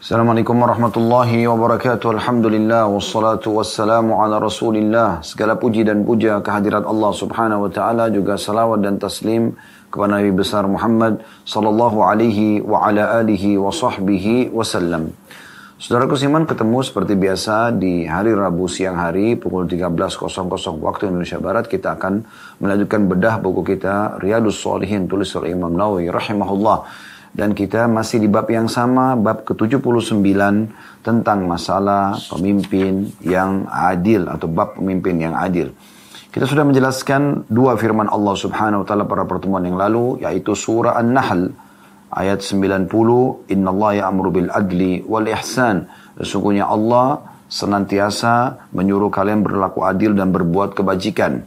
Assalamualaikum warahmatullahi wabarakatuh. Alhamdulillah wassalatu wassalamu ala Rasulillah. Segala puji dan puja kehadirat Allah Subhanahu wa taala juga salawat dan taslim kepada Nabi besar Muhammad sallallahu alaihi wa ala alihi wa sahbihi wasallam. Saudara Kusiman ketemu seperti biasa di hari Rabu siang hari pukul 13.00 waktu Indonesia Barat kita akan melanjutkan bedah buku kita Riyadus Salihin tulis oleh Imam Nawawi rahimahullah dan kita masih di bab yang sama, bab ke-79 tentang masalah pemimpin yang adil atau bab pemimpin yang adil. Kita sudah menjelaskan dua firman Allah Subhanahu wa taala pada pertemuan yang lalu yaitu surah An-Nahl ayat 90 innallaha ya'muru bil adli wal ihsan. Sesungguhnya Allah senantiasa menyuruh kalian berlaku adil dan berbuat kebajikan.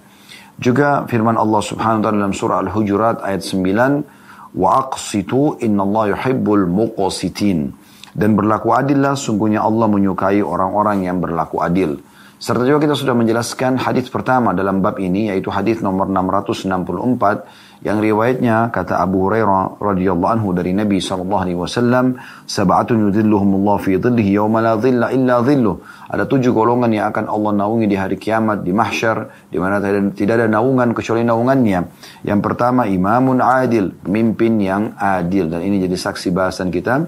Juga firman Allah Subhanahu wa taala dalam surah Al-Hujurat ayat 9 wa aqsitu innallaha yuhibbul muqsitin dan berlaku adillah sungguhnya Allah menyukai orang-orang yang berlaku adil. Serta juga kita sudah menjelaskan hadis pertama dalam bab ini yaitu hadis nomor 664 yang riwayatnya kata Abu Hurairah radhiyallahu anhu dari Nabi sallallahu alaihi wasallam sab'atun yudhilluhumullah fi dhillihi yawma la dhilla illa dhilluh. Ada tujuh golongan yang akan Allah naungi di hari kiamat di mahsyar di mana tidak ada naungan kecuali naungannya. Yang pertama imamun adil pemimpin yang adil. Dan ini jadi saksi bahasan kita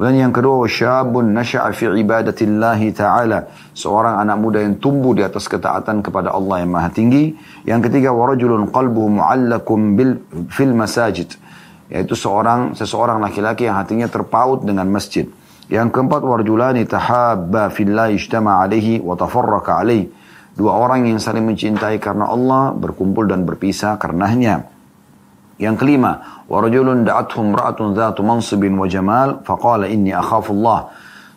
dan yang kedua, syabun nasya'a fi ibadatillahi ta'ala. Seorang anak muda yang tumbuh di atas ketaatan kepada Allah yang maha tinggi. Yang ketiga, warajulun qalbuhu mu'allakum bil, fil masajid. Yaitu seorang seseorang laki-laki yang hatinya terpaut dengan masjid. Yang keempat, warjulani tahabba fillahi ijtama alaihi wa tafarraka alaihi. Dua orang yang saling mencintai karena Allah, berkumpul dan berpisah karenanya. Yang kelima, warajulun da'athum ra'atun dhatu mansibin wa jamal faqala inni akhafullah.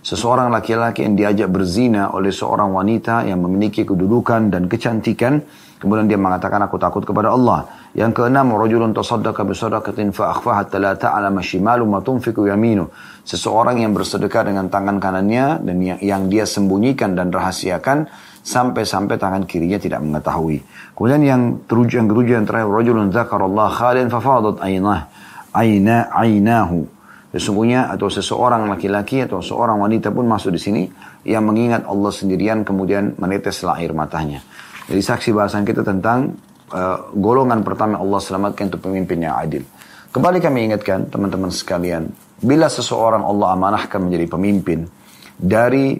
Seseorang laki-laki yang diajak berzina oleh seorang wanita yang memiliki kedudukan dan kecantikan, kemudian dia mengatakan aku takut kepada Allah. Yang keenam, rajulun tasaddaqa bi sadaqatin fa akhfaha hatta la ta'lama shimalu ma tunfiqu yaminu. Seseorang yang bersedekah dengan tangan kanannya dan yang, yang dia sembunyikan dan rahasiakan sampai-sampai tangan kirinya tidak mengetahui. Kemudian yang teruju yang ketujuh yang terakhir rajulun dzakarallah khalian fafadat aynah aina ainahu. Sesungguhnya atau seseorang laki-laki atau seorang wanita pun masuk di sini yang mengingat Allah sendirian kemudian meneteslah air matanya. Jadi saksi bahasan kita tentang uh, golongan pertama Allah selamatkan untuk pemimpin yang adil. Kembali kami ingatkan teman-teman sekalian, bila seseorang Allah amanahkan menjadi pemimpin dari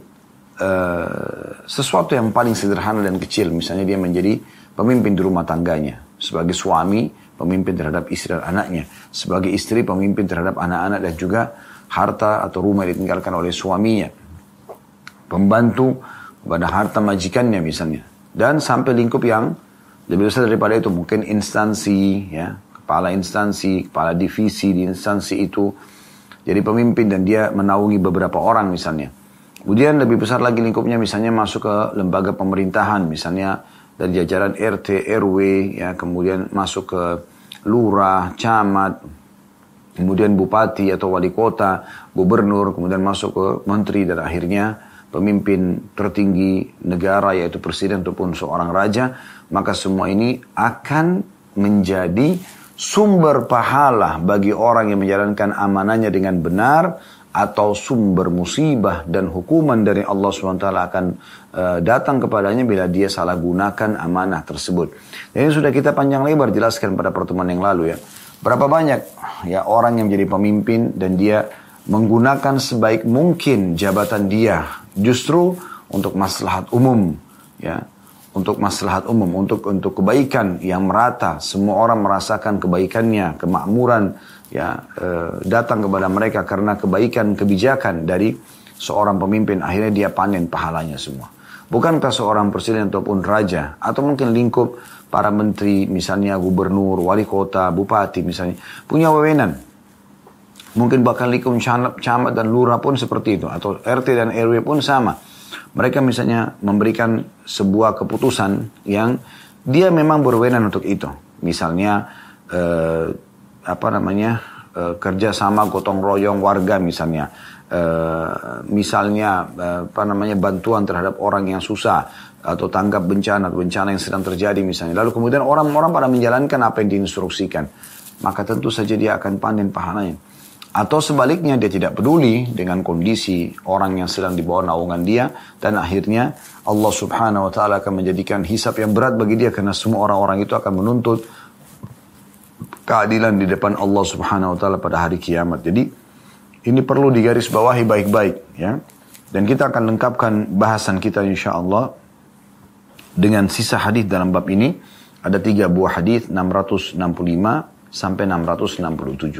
uh, sesuatu yang paling sederhana dan kecil, misalnya dia menjadi pemimpin di rumah tangganya, sebagai suami, pemimpin terhadap istri dan anaknya, sebagai istri, pemimpin terhadap anak-anak dan juga harta atau rumah yang ditinggalkan oleh suaminya, pembantu pada harta majikannya misalnya, dan sampai lingkup yang lebih besar daripada itu, mungkin instansi, ya, kepala instansi, kepala divisi di instansi itu, jadi pemimpin dan dia menaungi beberapa orang misalnya. Kemudian lebih besar lagi lingkupnya misalnya masuk ke lembaga pemerintahan, misalnya dari jajaran RT, RW, ya kemudian masuk ke lurah, camat, kemudian bupati atau wali kota, gubernur, kemudian masuk ke menteri dan akhirnya pemimpin tertinggi negara yaitu presiden ataupun seorang raja, maka semua ini akan menjadi sumber pahala bagi orang yang menjalankan amanahnya dengan benar atau sumber musibah dan hukuman dari Allah SWT akan uh, datang kepadanya bila dia salah gunakan amanah tersebut. Ini sudah kita panjang lebar jelaskan pada pertemuan yang lalu ya. Berapa banyak ya orang yang menjadi pemimpin dan dia menggunakan sebaik mungkin jabatan dia justru untuk maslahat umum ya untuk maslahat umum untuk untuk kebaikan yang merata semua orang merasakan kebaikannya kemakmuran ya e, datang kepada mereka karena kebaikan kebijakan dari seorang pemimpin akhirnya dia panen pahalanya semua. Bukankah seorang presiden ataupun raja atau mungkin lingkup para menteri misalnya gubernur, wali kota, bupati misalnya punya wewenang. Mungkin bahkan lingkup camat dan lurah pun seperti itu atau RT dan RW pun sama. Mereka misalnya memberikan sebuah keputusan yang dia memang berwenang untuk itu. Misalnya eh, apa namanya uh, kerjasama gotong royong warga misalnya. Uh, misalnya uh, apa namanya bantuan terhadap orang yang susah atau tanggap bencana atau bencana yang sedang terjadi misalnya. Lalu kemudian orang-orang pada menjalankan apa yang diinstruksikan maka tentu saja dia akan panen pahalanya. Atau sebaliknya dia tidak peduli dengan kondisi orang yang sedang di bawah naungan dia dan akhirnya Allah subhanahu wa ta'ala akan menjadikan hisap yang berat bagi dia karena semua orang-orang itu akan menuntut keadilan di depan Allah subhanahu wa ta'ala pada hari kiamat. Jadi ini perlu digarisbawahi baik-baik ya. Dan kita akan lengkapkan bahasan kita insya Allah dengan sisa hadis dalam bab ini. Ada tiga buah hadis 665 sampai 667.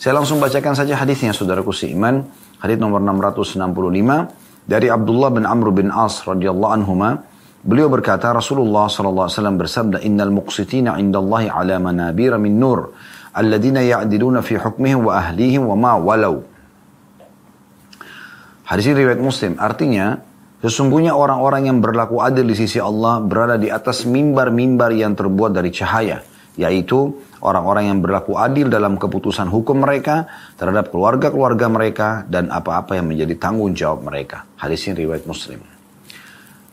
Saya langsung bacakan saja hadisnya saudaraku seiman. Hadis nomor 665 dari Abdullah bin Amr bin As radhiyallahu anhuma. Beliau berkata Rasulullah wasallam bersabda innal muqsitina indallahi ala manabira min nur alladhina ya'diluna fi hukmihim wa ahlihim wa ma walau. Hadis ini riwayat Muslim. Artinya Sesungguhnya orang-orang yang berlaku adil di sisi Allah berada di atas mimbar-mimbar yang terbuat dari cahaya, yaitu orang-orang yang berlaku adil dalam keputusan hukum mereka terhadap keluarga-keluarga mereka dan apa-apa yang menjadi tanggung jawab mereka. Hadis ini riwayat Muslim.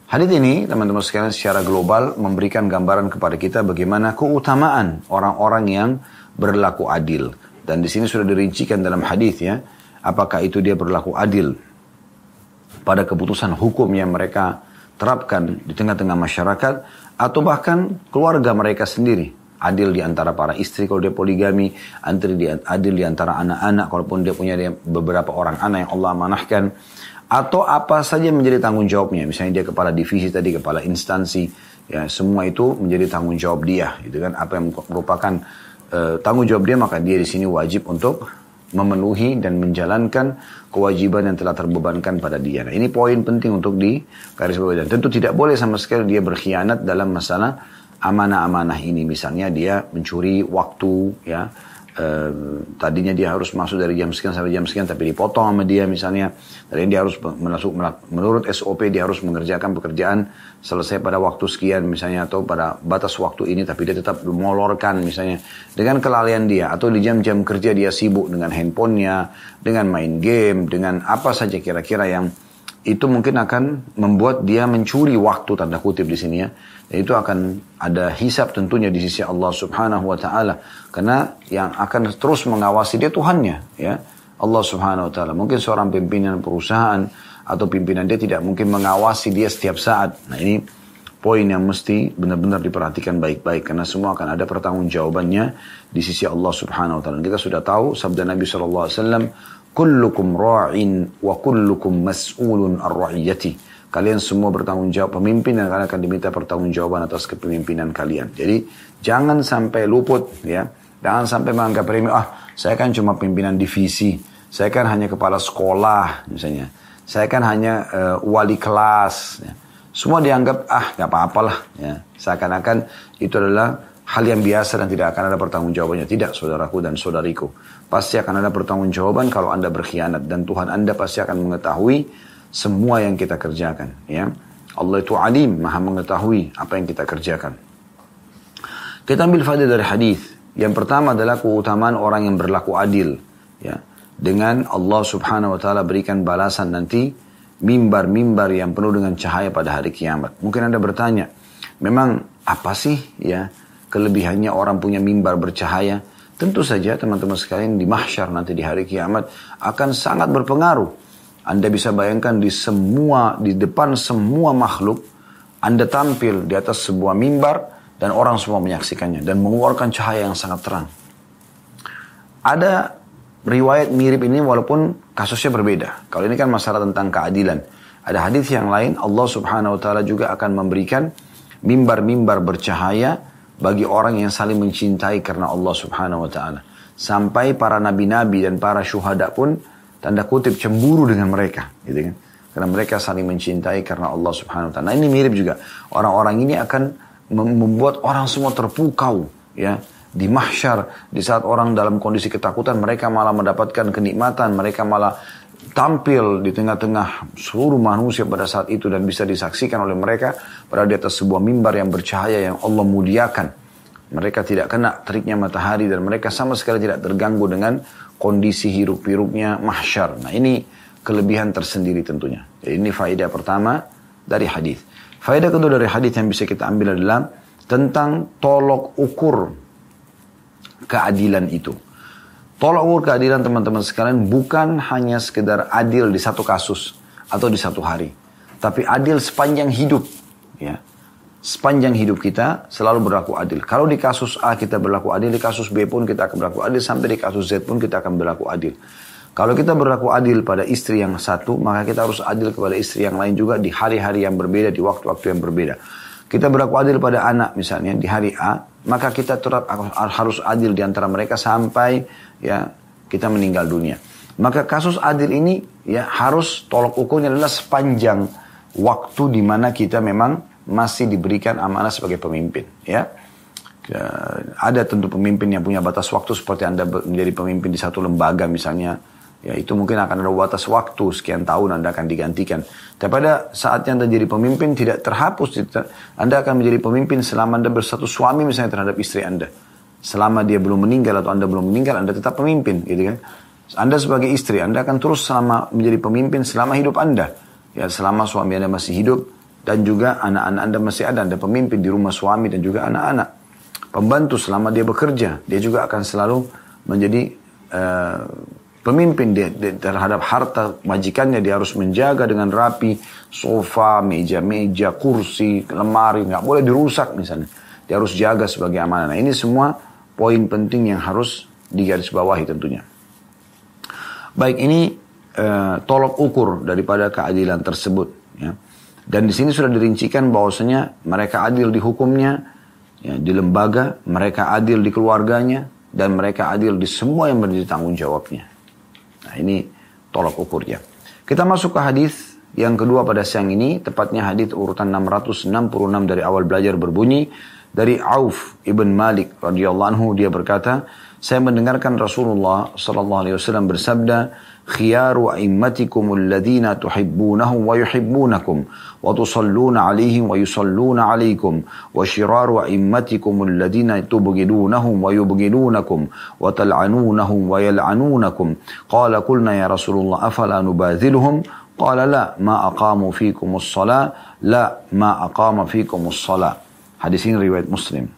Hadis ini teman-teman sekalian secara global memberikan gambaran kepada kita bagaimana keutamaan orang-orang yang berlaku adil. Dan di sini sudah dirincikan dalam hadis ya, apakah itu dia berlaku adil pada keputusan hukum yang mereka terapkan di tengah-tengah masyarakat atau bahkan keluarga mereka sendiri adil di antara para istri kalau dia poligami, adil di, adil di antara anak-anak kalaupun dia punya beberapa orang anak yang Allah manahkan atau apa saja menjadi tanggung jawabnya. Misalnya dia kepala divisi tadi kepala instansi. Ya semua itu menjadi tanggung jawab dia gitu kan. Apa yang merupakan uh, tanggung jawab dia maka dia di sini wajib untuk memenuhi dan menjalankan kewajiban yang telah terbebankan pada dia. Nah, ini poin penting untuk di garis bawah. Dan tentu tidak boleh sama sekali dia berkhianat dalam masalah amanah-amanah ini. Misalnya dia mencuri waktu ya tadinya dia harus masuk dari jam sekian sampai jam sekian tapi dipotong sama dia misalnya dan dia harus masuk menurut SOP dia harus mengerjakan pekerjaan selesai pada waktu sekian misalnya atau pada batas waktu ini tapi dia tetap molorkan misalnya dengan kelalaian dia atau di jam-jam kerja dia sibuk dengan handphonenya dengan main game dengan apa saja kira-kira yang itu mungkin akan membuat dia mencuri waktu tanda kutip di sini ya. Itu akan ada hisap tentunya di sisi Allah Subhanahu wa taala karena yang akan terus mengawasi dia Tuhannya ya. Allah Subhanahu wa taala. Mungkin seorang pimpinan perusahaan atau pimpinan dia tidak mungkin mengawasi dia setiap saat. Nah, ini poin yang mesti benar-benar diperhatikan baik-baik karena semua akan ada pertanggungjawabannya di sisi Allah Subhanahu wa taala. Kita sudah tahu sabda Nabi sallallahu alaihi wasallam kullukum ra'in wa kullukum mas'ulun ar-ra'iyati. Kalian semua bertanggung jawab pemimpin kalian akan diminta pertanggungjawaban atas kepemimpinan kalian. Jadi jangan sampai luput ya. Jangan sampai menganggap remeh, ah saya kan cuma pimpinan divisi, saya kan hanya kepala sekolah misalnya, saya kan hanya uh, wali kelas. Ya. Semua dianggap ah nggak apa-apalah ya. Seakan-akan itu adalah hal yang biasa dan tidak akan ada pertanggungjawabannya. Tidak saudaraku dan saudariku. Pasti akan ada pertanggungjawaban kalau Anda berkhianat dan Tuhan Anda pasti akan mengetahui semua yang kita kerjakan, ya. Allah itu alim, maha mengetahui apa yang kita kerjakan. Kita ambil faedah dari hadis. Yang pertama adalah keutamaan orang yang berlaku adil, ya. Dengan Allah Subhanahu wa taala berikan balasan nanti mimbar-mimbar yang penuh dengan cahaya pada hari kiamat. Mungkin Anda bertanya, memang apa sih ya kelebihannya orang punya mimbar bercahaya? Tentu saja teman-teman sekalian di mahsyar nanti di hari kiamat akan sangat berpengaruh. Anda bisa bayangkan di semua, di depan semua makhluk, Anda tampil di atas sebuah mimbar dan orang semua menyaksikannya dan mengeluarkan cahaya yang sangat terang. Ada riwayat mirip ini walaupun kasusnya berbeda. Kalau ini kan masalah tentang keadilan. Ada hadis yang lain Allah Subhanahu wa taala juga akan memberikan mimbar-mimbar bercahaya bagi orang yang saling mencintai karena Allah Subhanahu wa taala. Sampai para nabi-nabi dan para syuhada pun tanda kutip cemburu dengan mereka, gitu kan. Karena mereka saling mencintai karena Allah Subhanahu wa taala. Nah, ini mirip juga. Orang-orang ini akan membuat orang semua terpukau, ya. Di mahsyar, di saat orang dalam kondisi ketakutan, mereka malah mendapatkan kenikmatan, mereka malah tampil di tengah-tengah seluruh manusia pada saat itu dan bisa disaksikan oleh mereka pada di atas sebuah mimbar yang bercahaya yang Allah muliakan. Mereka tidak kena teriknya matahari dan mereka sama sekali tidak terganggu dengan kondisi hiruk-piruknya mahsyar. Nah ini kelebihan tersendiri tentunya. Jadi ini faedah pertama dari hadis. Faedah kedua dari hadis yang bisa kita ambil adalah tentang tolok ukur keadilan itu. Tolak ukur keadilan teman-teman sekalian bukan hanya sekedar adil di satu kasus atau di satu hari. Tapi adil sepanjang hidup. Ya. Sepanjang hidup kita selalu berlaku adil. Kalau di kasus A kita berlaku adil, di kasus B pun kita akan berlaku adil, sampai di kasus Z pun kita akan berlaku adil. Kalau kita berlaku adil pada istri yang satu, maka kita harus adil kepada istri yang lain juga di hari-hari yang berbeda, di waktu-waktu yang berbeda. Kita berlaku adil pada anak misalnya di hari A, maka kita tetap harus adil di antara mereka sampai ya kita meninggal dunia. Maka kasus adil ini ya harus tolok ukurnya adalah sepanjang waktu di mana kita memang masih diberikan amanah sebagai pemimpin ya. ada tentu pemimpin yang punya batas waktu seperti Anda menjadi pemimpin di satu lembaga misalnya ya itu mungkin akan ada batas waktu sekian tahun Anda akan digantikan. Tapi pada saatnya Anda jadi pemimpin tidak terhapus, Anda akan menjadi pemimpin selama Anda bersatu suami misalnya terhadap istri Anda. Selama dia belum meninggal atau Anda belum meninggal, Anda tetap pemimpin, gitu kan? Anda sebagai istri, Anda akan terus selama menjadi pemimpin selama hidup Anda. Ya, selama suami Anda masih hidup dan juga anak-anak Anda masih ada, Anda pemimpin di rumah suami dan juga anak-anak. Pembantu selama dia bekerja, dia juga akan selalu menjadi uh, Pemimpin dia, dia terhadap harta majikannya dia harus menjaga dengan rapi sofa, meja-meja, kursi, lemari nggak boleh dirusak misalnya. Dia harus jaga sebagai amanah. Nah, ini semua poin penting yang harus digarisbawahi tentunya. Baik ini uh, tolok ukur daripada keadilan tersebut. Ya. Dan di sini sudah dirincikan bahwasanya mereka adil di hukumnya, ya, di lembaga, mereka adil di keluarganya, dan mereka adil di semua yang menjadi tanggung jawabnya. Nah ini tolak ukurnya. Kita masuk ke hadis yang kedua pada siang ini, tepatnya hadis urutan 666 dari awal belajar berbunyi dari Auf ibn Malik radhiyallahu anhu dia berkata, saya mendengarkan Rasulullah sallallahu alaihi wasallam bersabda, khiyaru a'immatikum alladhina tuhibbunahum wa yuhibbunakum wa tusalluna alaihim wa yusalluna alaikum wa shiraru a'immatikum alladhina tubghidunahum wa yubghidunakum wa tal'anunahum wa yal'anunakum qala qulna ya Rasulullah afala nubadhiluhum qala la ma aqamu fikum as-salah la ma aqama fikum as-salah hadis ini riwayat Muslim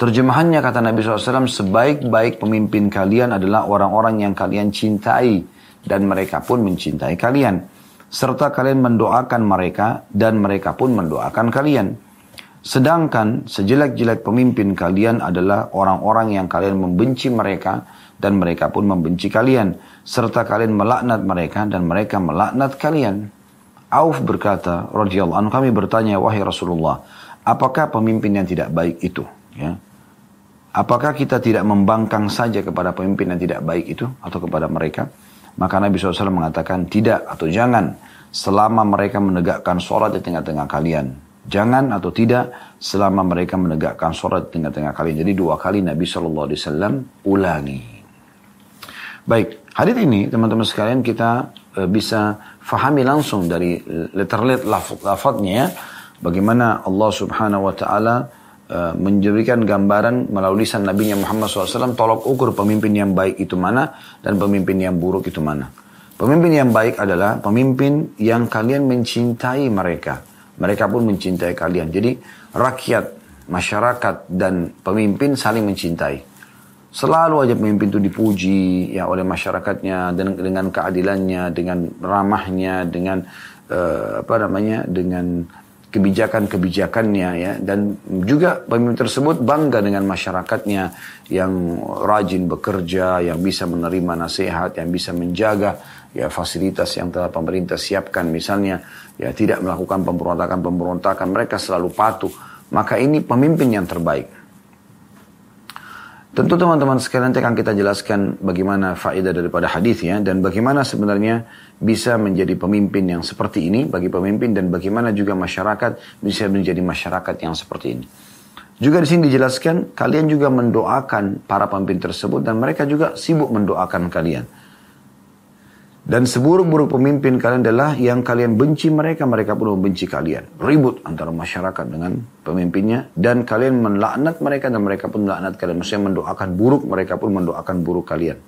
Terjemahannya kata Nabi SAW, sebaik-baik pemimpin kalian adalah orang-orang yang kalian cintai dan mereka pun mencintai kalian. Serta kalian mendoakan mereka dan mereka pun mendoakan kalian. Sedangkan sejelek-jelek pemimpin kalian adalah orang-orang yang kalian membenci mereka dan mereka pun membenci kalian. Serta kalian melaknat mereka dan mereka melaknat kalian. Auf berkata, radhiyallahu anhu kami bertanya, wahai Rasulullah, apakah pemimpin yang tidak baik itu? Ya. Apakah kita tidak membangkang saja kepada pemimpin yang tidak baik itu atau kepada mereka? Maka Nabi SAW mengatakan tidak atau jangan selama mereka menegakkan sholat di tengah-tengah kalian. Jangan atau tidak selama mereka menegakkan sholat di tengah-tengah kalian. Jadi dua kali Nabi SAW ulangi. Baik, hadis ini teman-teman sekalian kita e, bisa fahami langsung dari letter-letter lafadnya ya. Bagaimana Allah Subhanahu Wa Taala Eh, menjadikan gambaran melalui lisan Nabi Muhammad SAW tolok ukur pemimpin yang baik itu mana dan pemimpin yang buruk itu mana. Pemimpin yang baik adalah pemimpin yang kalian mencintai mereka. Mereka pun mencintai kalian. Jadi rakyat, masyarakat, dan pemimpin saling mencintai. Selalu aja pemimpin itu dipuji ya oleh masyarakatnya dengan, dengan keadilannya, dengan ramahnya, dengan uh, apa namanya, dengan kebijakan-kebijakannya ya dan juga pemimpin tersebut bangga dengan masyarakatnya yang rajin bekerja, yang bisa menerima nasihat, yang bisa menjaga ya fasilitas yang telah pemerintah siapkan misalnya ya tidak melakukan pemberontakan-pemberontakan, mereka selalu patuh. Maka ini pemimpin yang terbaik. Tentu teman-teman sekalian akan kita jelaskan bagaimana faedah daripada hadis ya dan bagaimana sebenarnya bisa menjadi pemimpin yang seperti ini bagi pemimpin dan bagaimana juga masyarakat bisa menjadi masyarakat yang seperti ini. Juga di sini dijelaskan kalian juga mendoakan para pemimpin tersebut dan mereka juga sibuk mendoakan kalian. Dan seburuk-buruk pemimpin kalian adalah yang kalian benci mereka, mereka pun membenci kalian. Ribut antara masyarakat dengan pemimpinnya. Dan kalian melaknat mereka dan mereka pun melaknat kalian. Maksudnya mendoakan buruk, mereka pun mendoakan buruk kalian.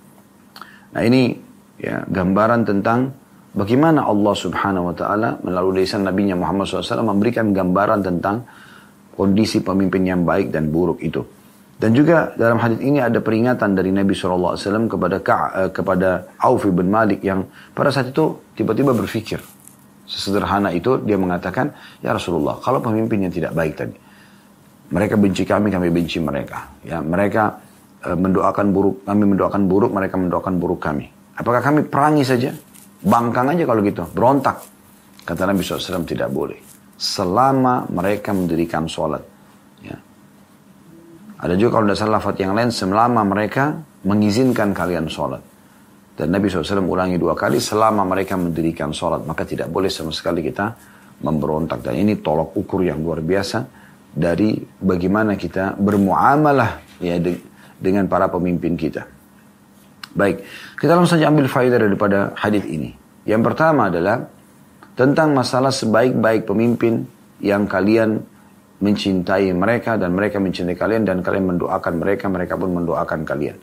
Nah ini ya gambaran tentang bagaimana Allah subhanahu wa ta'ala melalui lisan Nabi Muhammad SAW memberikan gambaran tentang kondisi pemimpin yang baik dan buruk itu. Dan juga dalam hadis ini ada peringatan dari Nabi SAW kepada Ka, kepada Auf bin Malik yang pada saat itu tiba-tiba berpikir. Sesederhana itu dia mengatakan, Ya Rasulullah, kalau pemimpinnya tidak baik tadi, mereka benci kami, kami benci mereka. Ya, mereka e, mendoakan buruk, kami mendoakan buruk, mereka mendoakan buruk kami. Apakah kami perangi saja? Bangkang aja kalau gitu, berontak. Kata Nabi SAW tidak boleh. Selama mereka mendirikan sholat. Ada juga kalau salah lafat yang lain, selama mereka mengizinkan kalian sholat. Dan Nabi SAW ulangi dua kali, selama mereka mendirikan sholat, maka tidak boleh sama sekali kita memberontak. Dan ini tolok ukur yang luar biasa dari bagaimana kita bermuamalah ya, dengan para pemimpin kita. Baik, kita langsung saja ambil faedah daripada hadis ini. Yang pertama adalah tentang masalah sebaik-baik pemimpin yang kalian mencintai mereka dan mereka mencintai kalian dan kalian mendoakan mereka, mereka pun mendoakan kalian.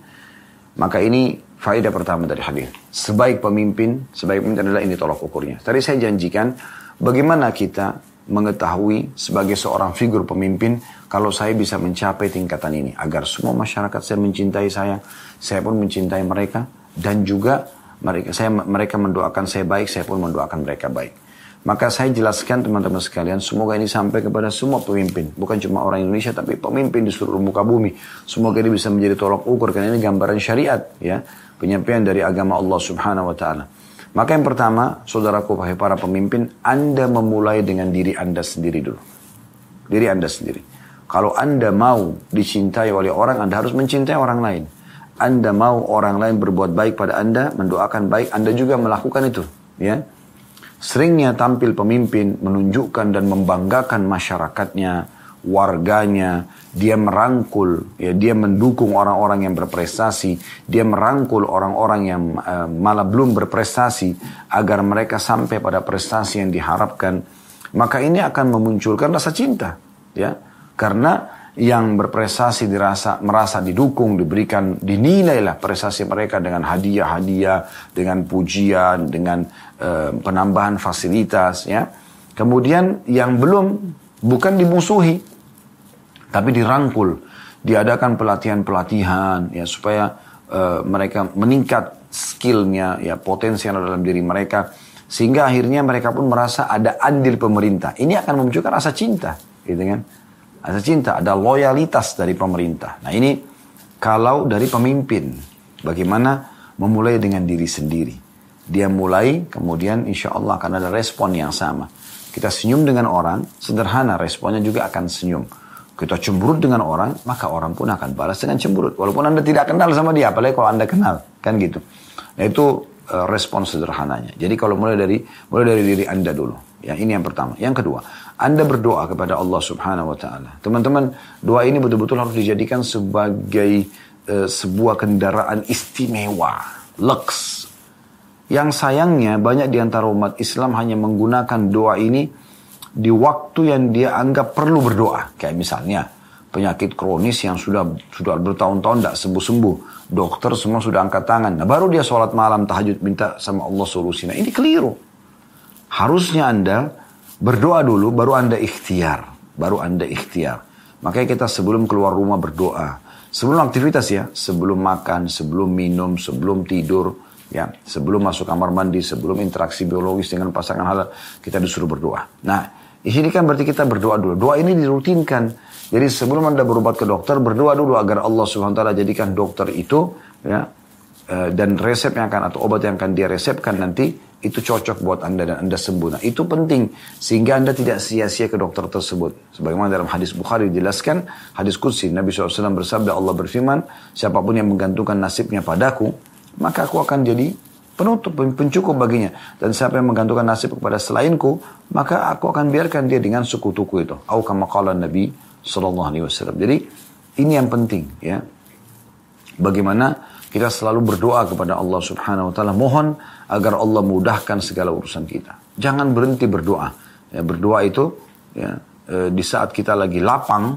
Maka ini faedah pertama dari hadis. Sebaik pemimpin, sebaik pemimpin adalah ini tolak ukurnya. Tadi saya janjikan bagaimana kita mengetahui sebagai seorang figur pemimpin kalau saya bisa mencapai tingkatan ini agar semua masyarakat saya mencintai saya, saya pun mencintai mereka dan juga mereka saya mereka mendoakan saya baik, saya pun mendoakan mereka baik. Maka saya jelaskan teman-teman sekalian, semoga ini sampai kepada semua pemimpin. Bukan cuma orang Indonesia, tapi pemimpin di seluruh muka bumi. Semoga ini bisa menjadi tolak ukur, karena ini gambaran syariat. ya Penyampaian dari agama Allah subhanahu wa ta'ala. Maka yang pertama, saudaraku, para pemimpin, Anda memulai dengan diri Anda sendiri dulu. Diri Anda sendiri. Kalau Anda mau dicintai oleh orang, Anda harus mencintai orang lain. Anda mau orang lain berbuat baik pada Anda, mendoakan baik, Anda juga melakukan itu. Ya, Seringnya tampil pemimpin menunjukkan dan membanggakan masyarakatnya, warganya, dia merangkul, ya dia mendukung orang-orang yang berprestasi, dia merangkul orang-orang yang uh, malah belum berprestasi agar mereka sampai pada prestasi yang diharapkan. Maka ini akan memunculkan rasa cinta, ya. Karena yang berprestasi dirasa merasa didukung, diberikan dinilailah prestasi mereka dengan hadiah-hadiah, dengan pujian, dengan uh, penambahan fasilitas ya. Kemudian yang belum bukan dimusuhi tapi dirangkul, diadakan pelatihan-pelatihan ya supaya uh, mereka meningkat skillnya ya potensi yang dalam diri mereka sehingga akhirnya mereka pun merasa ada andil pemerintah. Ini akan memunculkan rasa cinta, gitu kan? Ada cinta, ada loyalitas dari pemerintah. Nah ini kalau dari pemimpin, bagaimana memulai dengan diri sendiri. Dia mulai, kemudian insya Allah akan ada respon yang sama. Kita senyum dengan orang, sederhana responnya juga akan senyum. Kita cemburut dengan orang, maka orang pun akan balas dengan cemburut. Walaupun Anda tidak kenal sama dia, apalagi kalau Anda kenal. Kan gitu. Nah itu uh, respon sederhananya. Jadi kalau mulai dari mulai dari diri Anda dulu. Ya, ini yang pertama. Yang kedua, anda berdoa kepada Allah Subhanahu wa taala. Teman-teman, doa ini betul-betul harus dijadikan sebagai uh, sebuah kendaraan istimewa, lux. Yang sayangnya banyak di antara umat Islam hanya menggunakan doa ini di waktu yang dia anggap perlu berdoa. Kayak misalnya penyakit kronis yang sudah sudah bertahun-tahun tidak sembuh-sembuh. Dokter semua sudah angkat tangan. Nah baru dia sholat malam tahajud minta sama Allah solusinya. Ini keliru. Harusnya Anda Berdoa dulu, baru Anda ikhtiar. Baru Anda ikhtiar. Makanya kita sebelum keluar rumah berdoa. Sebelum aktivitas ya, sebelum makan, sebelum minum, sebelum tidur, ya, sebelum masuk kamar mandi, sebelum interaksi biologis dengan pasangan halal, kita disuruh berdoa. Nah, di sini kan berarti kita berdoa dulu. Doa ini dirutinkan. Jadi sebelum Anda berobat ke dokter, berdoa dulu agar Allah Subhanahu wa taala jadikan dokter itu ya eh, dan resep yang akan atau obat yang akan dia resepkan nanti itu cocok buat Anda dan Anda sembuh. Nah, itu penting sehingga Anda tidak sia-sia ke dokter tersebut. Sebagaimana dalam hadis Bukhari dijelaskan, hadis Qudsi Nabi SAW bersabda Allah berfirman, siapa pun yang menggantungkan nasibnya padaku, maka aku akan jadi penutup, pencukup baginya. Dan siapa yang menggantungkan nasib kepada selainku, maka aku akan biarkan dia dengan suku-tuku itu. Au Nabi sallallahu alaihi wasallam. Jadi ini yang penting ya. Bagaimana kita selalu berdoa kepada Allah Subhanahu wa taala mohon agar Allah mudahkan segala urusan kita. Jangan berhenti berdoa. Ya, berdoa itu ya, e, di saat kita lagi lapang,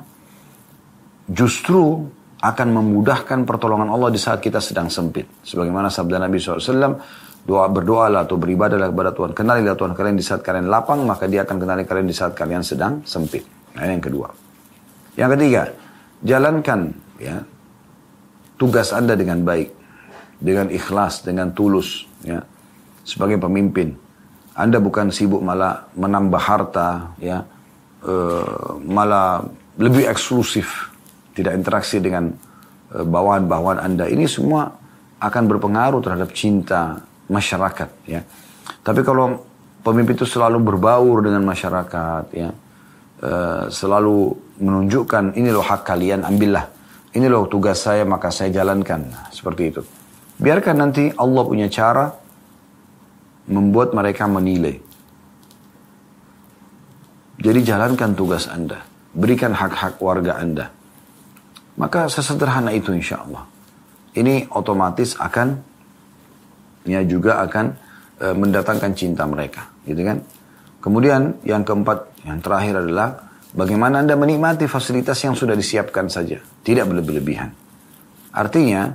justru akan memudahkan pertolongan Allah di saat kita sedang sempit. Sebagaimana sabda Nabi SAW, doa berdoalah atau beribadahlah kepada Tuhan. Kenalilah Tuhan kalian di saat kalian lapang, maka dia akan kenali kalian di saat kalian sedang sempit. Nah, yang kedua. Yang ketiga, jalankan ya tugas Anda dengan baik, dengan ikhlas, dengan tulus, ya sebagai pemimpin. Anda bukan sibuk malah menambah harta, ya uh, malah lebih eksklusif, tidak interaksi dengan uh, bawahan-bawahan Anda. Ini semua akan berpengaruh terhadap cinta masyarakat, ya. Tapi kalau pemimpin itu selalu berbaur dengan masyarakat, ya, uh, selalu menunjukkan ini loh hak kalian, ambillah ini loh tugas saya maka saya jalankan. Seperti itu. Biarkan nanti Allah punya cara membuat mereka menilai. Jadi jalankan tugas Anda. Berikan hak-hak warga Anda. Maka sesederhana itu insya Allah. Ini otomatis akan, ya juga akan e, mendatangkan cinta mereka. Gitu kan. Kemudian yang keempat, yang terakhir adalah Bagaimana Anda menikmati fasilitas yang sudah disiapkan saja. Tidak berlebihan. Artinya,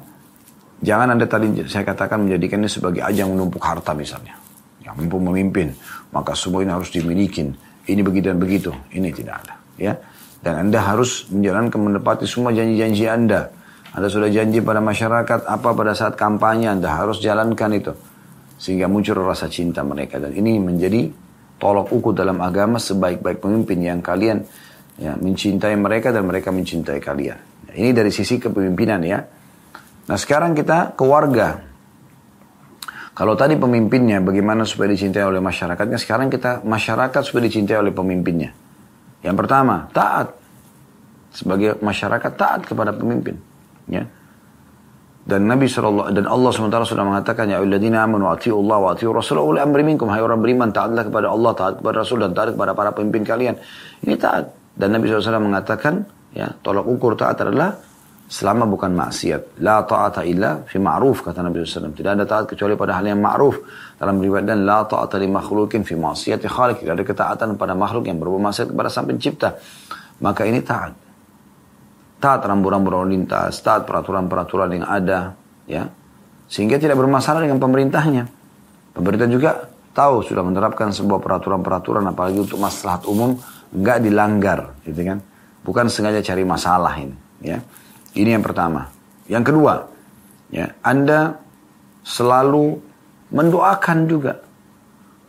jangan Anda tadi saya katakan menjadikan ini sebagai ajang menumpuk harta misalnya. Yang mampu memimpin, maka semua ini harus dimiliki. Ini begitu dan begitu. Ini tidak ada. Ya. Dan Anda harus menjalankan menepati semua janji-janji Anda. Anda sudah janji pada masyarakat apa pada saat kampanye Anda harus jalankan itu. Sehingga muncul rasa cinta mereka. Dan ini menjadi tolok ukur dalam agama sebaik-baik pemimpin yang kalian ya, mencintai mereka dan mereka mencintai kalian. Ini dari sisi kepemimpinan ya. Nah sekarang kita ke warga. Kalau tadi pemimpinnya bagaimana supaya dicintai oleh masyarakatnya, sekarang kita masyarakat supaya dicintai oleh pemimpinnya. Yang pertama, taat. Sebagai masyarakat taat kepada pemimpin. Ya. Dan Nabi SAW dan Allah SWT sudah mengatakan ya ayyuhalladzina amanu atiiu Allah wa atiiu Rasul uli amri minkum hai orang beriman taatlah kepada Allah taat kepada Rasul dan taat kepada para pemimpin kalian. Ini taat. Dan Nabi SAW mengatakan ya tolak ukur taat adalah selama bukan maksiat. La ta'ata illa fi ma'ruf kata Nabi SAW. Tidak ada taat kecuali pada hal yang ma'ruf. Dalam riwayat dan la ta'ata li makhlukin fi maksiati khaliq. Tidak ada ketaatan pada makhluk yang berbuat maksiat kepada sang pencipta. Maka ini taat taat rambu-rambu lalu lintas, taat peraturan-peraturan yang ada, ya, sehingga tidak bermasalah dengan pemerintahnya. Pemerintah juga tahu sudah menerapkan sebuah peraturan-peraturan apalagi untuk maslahat umum nggak dilanggar, gitu kan? Bukan sengaja cari masalah ini, ya. Ini yang pertama. Yang kedua, ya, Anda selalu mendoakan juga,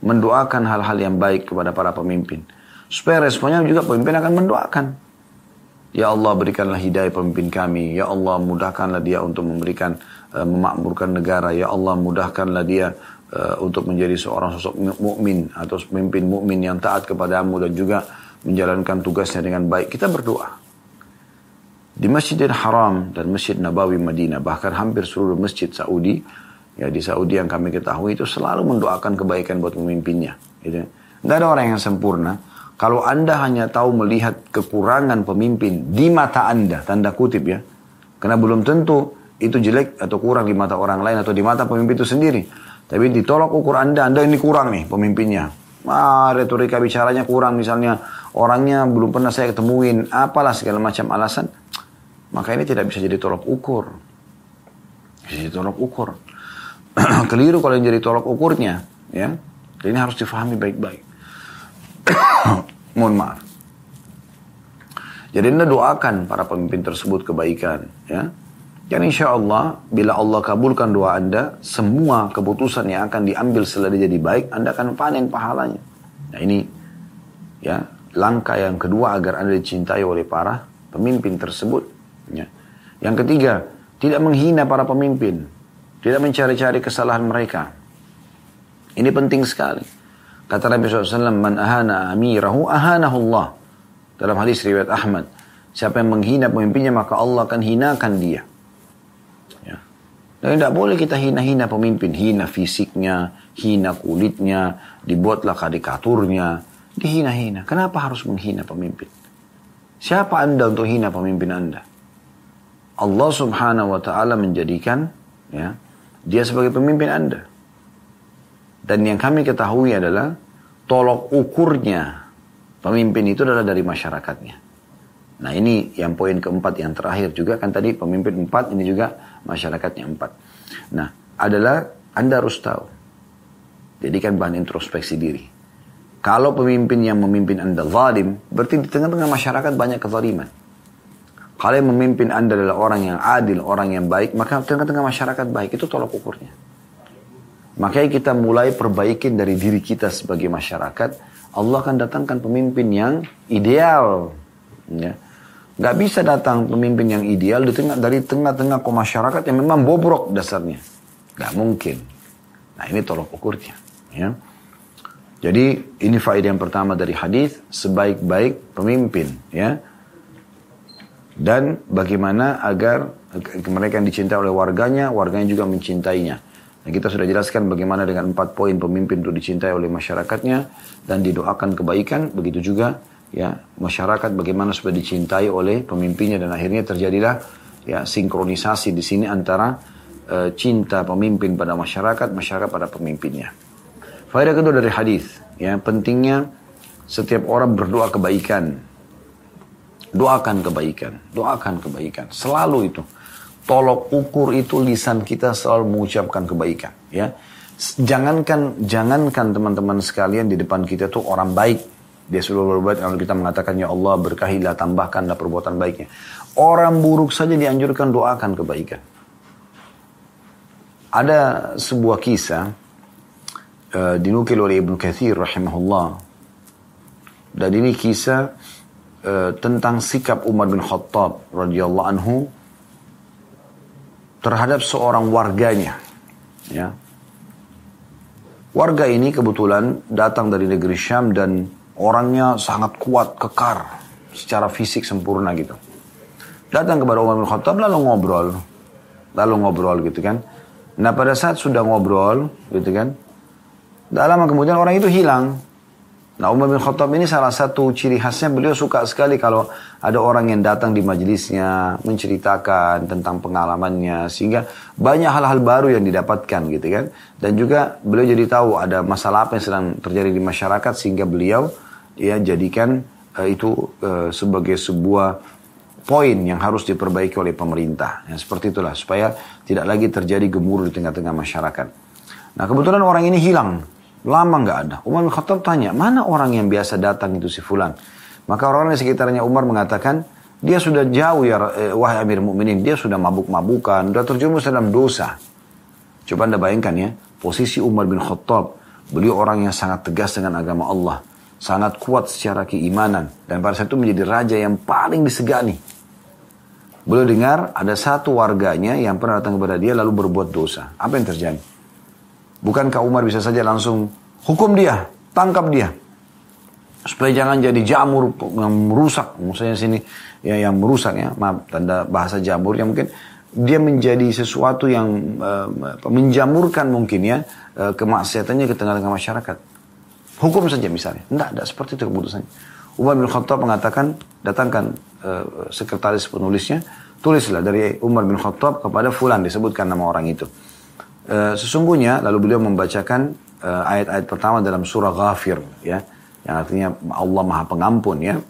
mendoakan hal-hal yang baik kepada para pemimpin. Supaya responnya juga pemimpin akan mendoakan. Ya Allah berikanlah hidayah pemimpin kami. Ya Allah mudahkanlah dia untuk memberikan uh, memakmurkan negara. Ya Allah mudahkanlah dia uh, untuk menjadi seorang sosok mukmin atau pemimpin mukmin yang taat kepadamu dan juga menjalankan tugasnya dengan baik. Kita berdoa. Di Masjidil Haram dan Masjid Nabawi Madinah, bahkan hampir seluruh masjid Saudi, ya di Saudi yang kami ketahui itu selalu mendoakan kebaikan buat pemimpinnya. Gitu. Nggak ada orang yang sempurna, kalau Anda hanya tahu melihat kekurangan pemimpin di mata Anda, tanda kutip ya. Karena belum tentu itu jelek atau kurang di mata orang lain atau di mata pemimpin itu sendiri. Tapi ditolak ukur Anda, Anda ini kurang nih pemimpinnya. Ah, retorika bicaranya kurang misalnya. Orangnya belum pernah saya ketemuin. Apalah segala macam alasan. Maka ini tidak bisa jadi tolak ukur. Bisa jadi tolak ukur. Keliru kalau yang jadi tolak ukurnya. ya. Ini harus difahami baik-baik. Mohon maaf. Jadi anda doakan para pemimpin tersebut kebaikan. Ya. Dan insya Allah, bila Allah kabulkan doa anda, semua keputusan yang akan diambil setelah dia jadi baik, anda akan panen pahalanya. Nah ini, ya langkah yang kedua agar anda dicintai oleh para pemimpin tersebut. Ya. Yang ketiga, tidak menghina para pemimpin, tidak mencari-cari kesalahan mereka. Ini penting sekali. Kata Nabi SAW, Man ahana amirahu ahanahu Allah. Dalam hadis riwayat Ahmad. Siapa yang menghina pemimpinnya, maka Allah akan hinakan dia. Ya. Dan tidak boleh kita hina-hina pemimpin. Hina fisiknya, hina kulitnya, dibuatlah karikaturnya. Dihina-hina. Kenapa harus menghina pemimpin? Siapa anda untuk hina pemimpin anda? Allah subhanahu wa ta'ala menjadikan ya, dia sebagai pemimpin anda. Dan yang kami ketahui adalah tolok ukurnya pemimpin itu adalah dari masyarakatnya. Nah ini yang poin keempat yang terakhir juga kan tadi pemimpin empat ini juga masyarakatnya empat. Nah adalah Anda harus tahu. Jadi kan bahan introspeksi diri. Kalau pemimpin yang memimpin Anda zalim, berarti di tengah-tengah masyarakat banyak kezaliman. Kalau yang memimpin anda adalah orang yang adil, orang yang baik, maka tengah-tengah masyarakat baik itu tolak ukurnya. Makanya kita mulai perbaikin dari diri kita sebagai masyarakat. Allah akan datangkan pemimpin yang ideal. Ya. Gak bisa datang pemimpin yang ideal di tengah, dari tengah-tengah ke masyarakat yang memang bobrok dasarnya. Gak mungkin. Nah ini tolak ukurnya. Ya. Jadi ini faedah yang pertama dari hadis sebaik-baik pemimpin. Ya dan bagaimana agar mereka yang dicintai oleh warganya, warganya juga mencintainya. Dan kita sudah jelaskan bagaimana dengan empat poin pemimpin itu dicintai oleh masyarakatnya dan didoakan kebaikan, begitu juga ya masyarakat bagaimana supaya dicintai oleh pemimpinnya dan akhirnya terjadilah ya sinkronisasi di sini antara uh, cinta pemimpin pada masyarakat, masyarakat pada pemimpinnya. Faedah kedua dari hadis, ya pentingnya setiap orang berdoa kebaikan Doakan kebaikan, doakan kebaikan. Selalu itu. Tolok ukur itu lisan kita selalu mengucapkan kebaikan. Ya, jangankan jangankan teman-teman sekalian di depan kita tuh orang baik. Dia sudah berbuat kalau kita mengatakan ya Allah berkahilah tambahkanlah perbuatan baiknya. Orang buruk saja dianjurkan doakan kebaikan. Ada sebuah kisah uh, dinukil oleh Ibnu Katsir rahimahullah. Dan ini kisah Eh, tentang sikap Umar bin Khattab radhiyallahu anhu terhadap seorang warganya. Ya. Warga ini kebetulan datang dari negeri Syam dan orangnya sangat kuat, kekar, secara fisik sempurna gitu. Datang kepada Umar bin Khattab lalu ngobrol. Lalu ngobrol gitu kan. Nah pada saat sudah ngobrol gitu kan. dalam kemudian orang itu hilang. Nah Umar bin Khattab ini salah satu ciri khasnya beliau suka sekali kalau ada orang yang datang di majelisnya menceritakan tentang pengalamannya sehingga banyak hal-hal baru yang didapatkan gitu kan. Dan juga beliau jadi tahu ada masalah apa yang sedang terjadi di masyarakat sehingga beliau ya jadikan uh, itu uh, sebagai sebuah poin yang harus diperbaiki oleh pemerintah. Ya, seperti itulah supaya tidak lagi terjadi gemuruh di tengah-tengah masyarakat. Nah kebetulan orang ini hilang Lama nggak ada. Umar bin Khattab tanya, mana orang yang biasa datang itu si Fulan? Maka orang-orang di sekitarnya Umar mengatakan, dia sudah jauh ya eh, wahai Amir Mukminin, dia sudah mabuk-mabukan, sudah terjerumus dalam dosa. Coba anda bayangkan ya, posisi Umar bin Khattab, beliau orang yang sangat tegas dengan agama Allah, sangat kuat secara keimanan, dan pada saat itu menjadi raja yang paling disegani. Beliau dengar ada satu warganya yang pernah datang kepada dia lalu berbuat dosa. Apa yang terjadi? Bukankah Umar bisa saja langsung hukum dia, tangkap dia. Supaya jangan jadi jamur yang merusak, maksudnya sini ya yang merusak ya, maaf tanda bahasa jamur yang mungkin dia menjadi sesuatu yang uh, menjamurkan mungkin ya uh, kemaksiatannya ke tengah-tengah masyarakat. Hukum saja misalnya. Tidak, tidak seperti itu keputusannya. Umar bin Khattab mengatakan, datangkan uh, sekretaris penulisnya, tulislah dari Umar bin Khattab kepada Fulan, disebutkan nama orang itu. Eh, sesungguhnya lalu beliau membacakan uh, ayat-ayat pertama dalam surah Ghafir ya yang artinya Allah Maha Pengampun ya.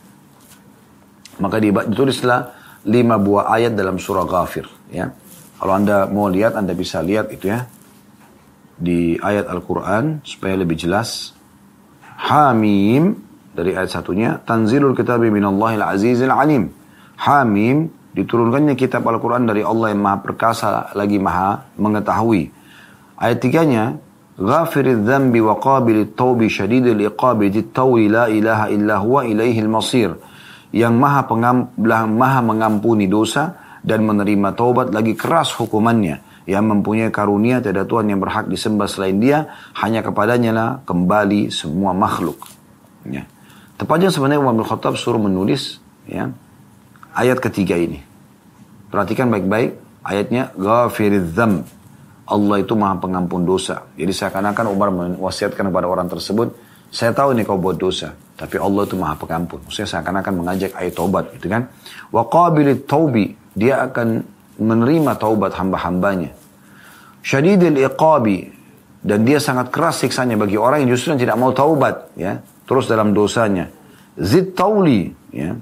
Maka ditulislah lima buah ayat dalam surah Ghafir ya. Kalau Anda mau lihat Anda bisa lihat itu ya di ayat Al-Qur'an supaya lebih jelas. Hamim dari ayat satunya tanzilul kitabi minallahil azizil alim. Hamim diturunkannya kitab Al-Quran dari Allah yang maha perkasa lagi maha mengetahui. Ayat tiganya, Ghafirid dhambi wa qabilit tawbi syadidil iqabi tawli la ilaha illa huwa ilaihil masir. Yang maha, pengam, maha mengampuni dosa dan menerima taubat lagi keras hukumannya. Yang mempunyai karunia tidak Tuhan yang berhak disembah selain dia. Hanya kepadanya lah kembali semua makhluk. Ya. Tepatnya sebenarnya Umar bin Khattab suruh menulis ya, ayat ketiga ini. Perhatikan baik-baik ayatnya Ghafirid dhambi Allah itu maha pengampun dosa. Jadi seakan-akan Umar mewasiatkan kepada orang tersebut, saya tahu ini kau buat dosa, tapi Allah itu maha pengampun. Saya seakan-akan mengajak ayat taubat, gitu kan? Wa qabilit taubi, dia akan menerima taubat hamba-hambanya. Syadidil iqabi, dan dia sangat keras siksanya bagi orang yang justru tidak mau taubat, ya, terus dalam dosanya. Zid tauli, ya,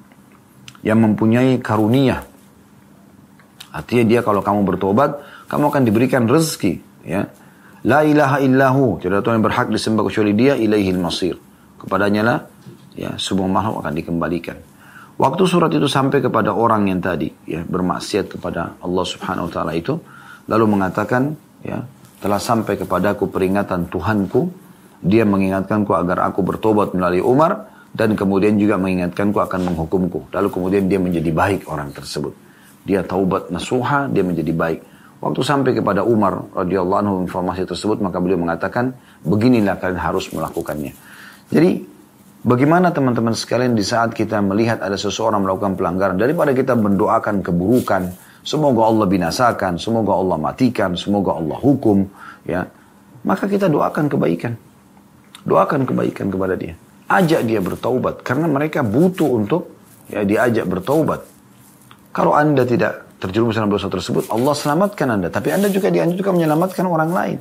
yang mempunyai karunia. Artinya dia kalau kamu bertobat, kamu akan diberikan rezeki ya. La ilaha illahu. Tidak Tuhan yang berhak disembah kecuali dia ilaihil masir. Kepadanya lah ya semua makhluk akan dikembalikan. Waktu surat itu sampai kepada orang yang tadi ya bermaksiat kepada Allah Subhanahu wa taala itu lalu mengatakan ya telah sampai kepadaku peringatan Tuhanku. Dia mengingatkanku agar aku bertobat melalui Umar dan kemudian juga mengingatkanku akan menghukumku. Lalu kemudian dia menjadi baik orang tersebut. Dia taubat nasuha dia menjadi baik waktu sampai kepada Umar radhiyallahu anhu informasi tersebut maka beliau mengatakan beginilah kalian harus melakukannya jadi Bagaimana teman-teman sekalian di saat kita melihat ada seseorang melakukan pelanggaran daripada kita mendoakan keburukan, semoga Allah binasakan, semoga Allah matikan, semoga Allah hukum, ya. Maka kita doakan kebaikan. Doakan kebaikan kepada dia. Ajak dia bertaubat karena mereka butuh untuk ya diajak bertaubat. Kalau Anda tidak terjerumus dalam dosa tersebut, Allah selamatkan Anda, tapi Anda juga dianjurkan menyelamatkan orang lain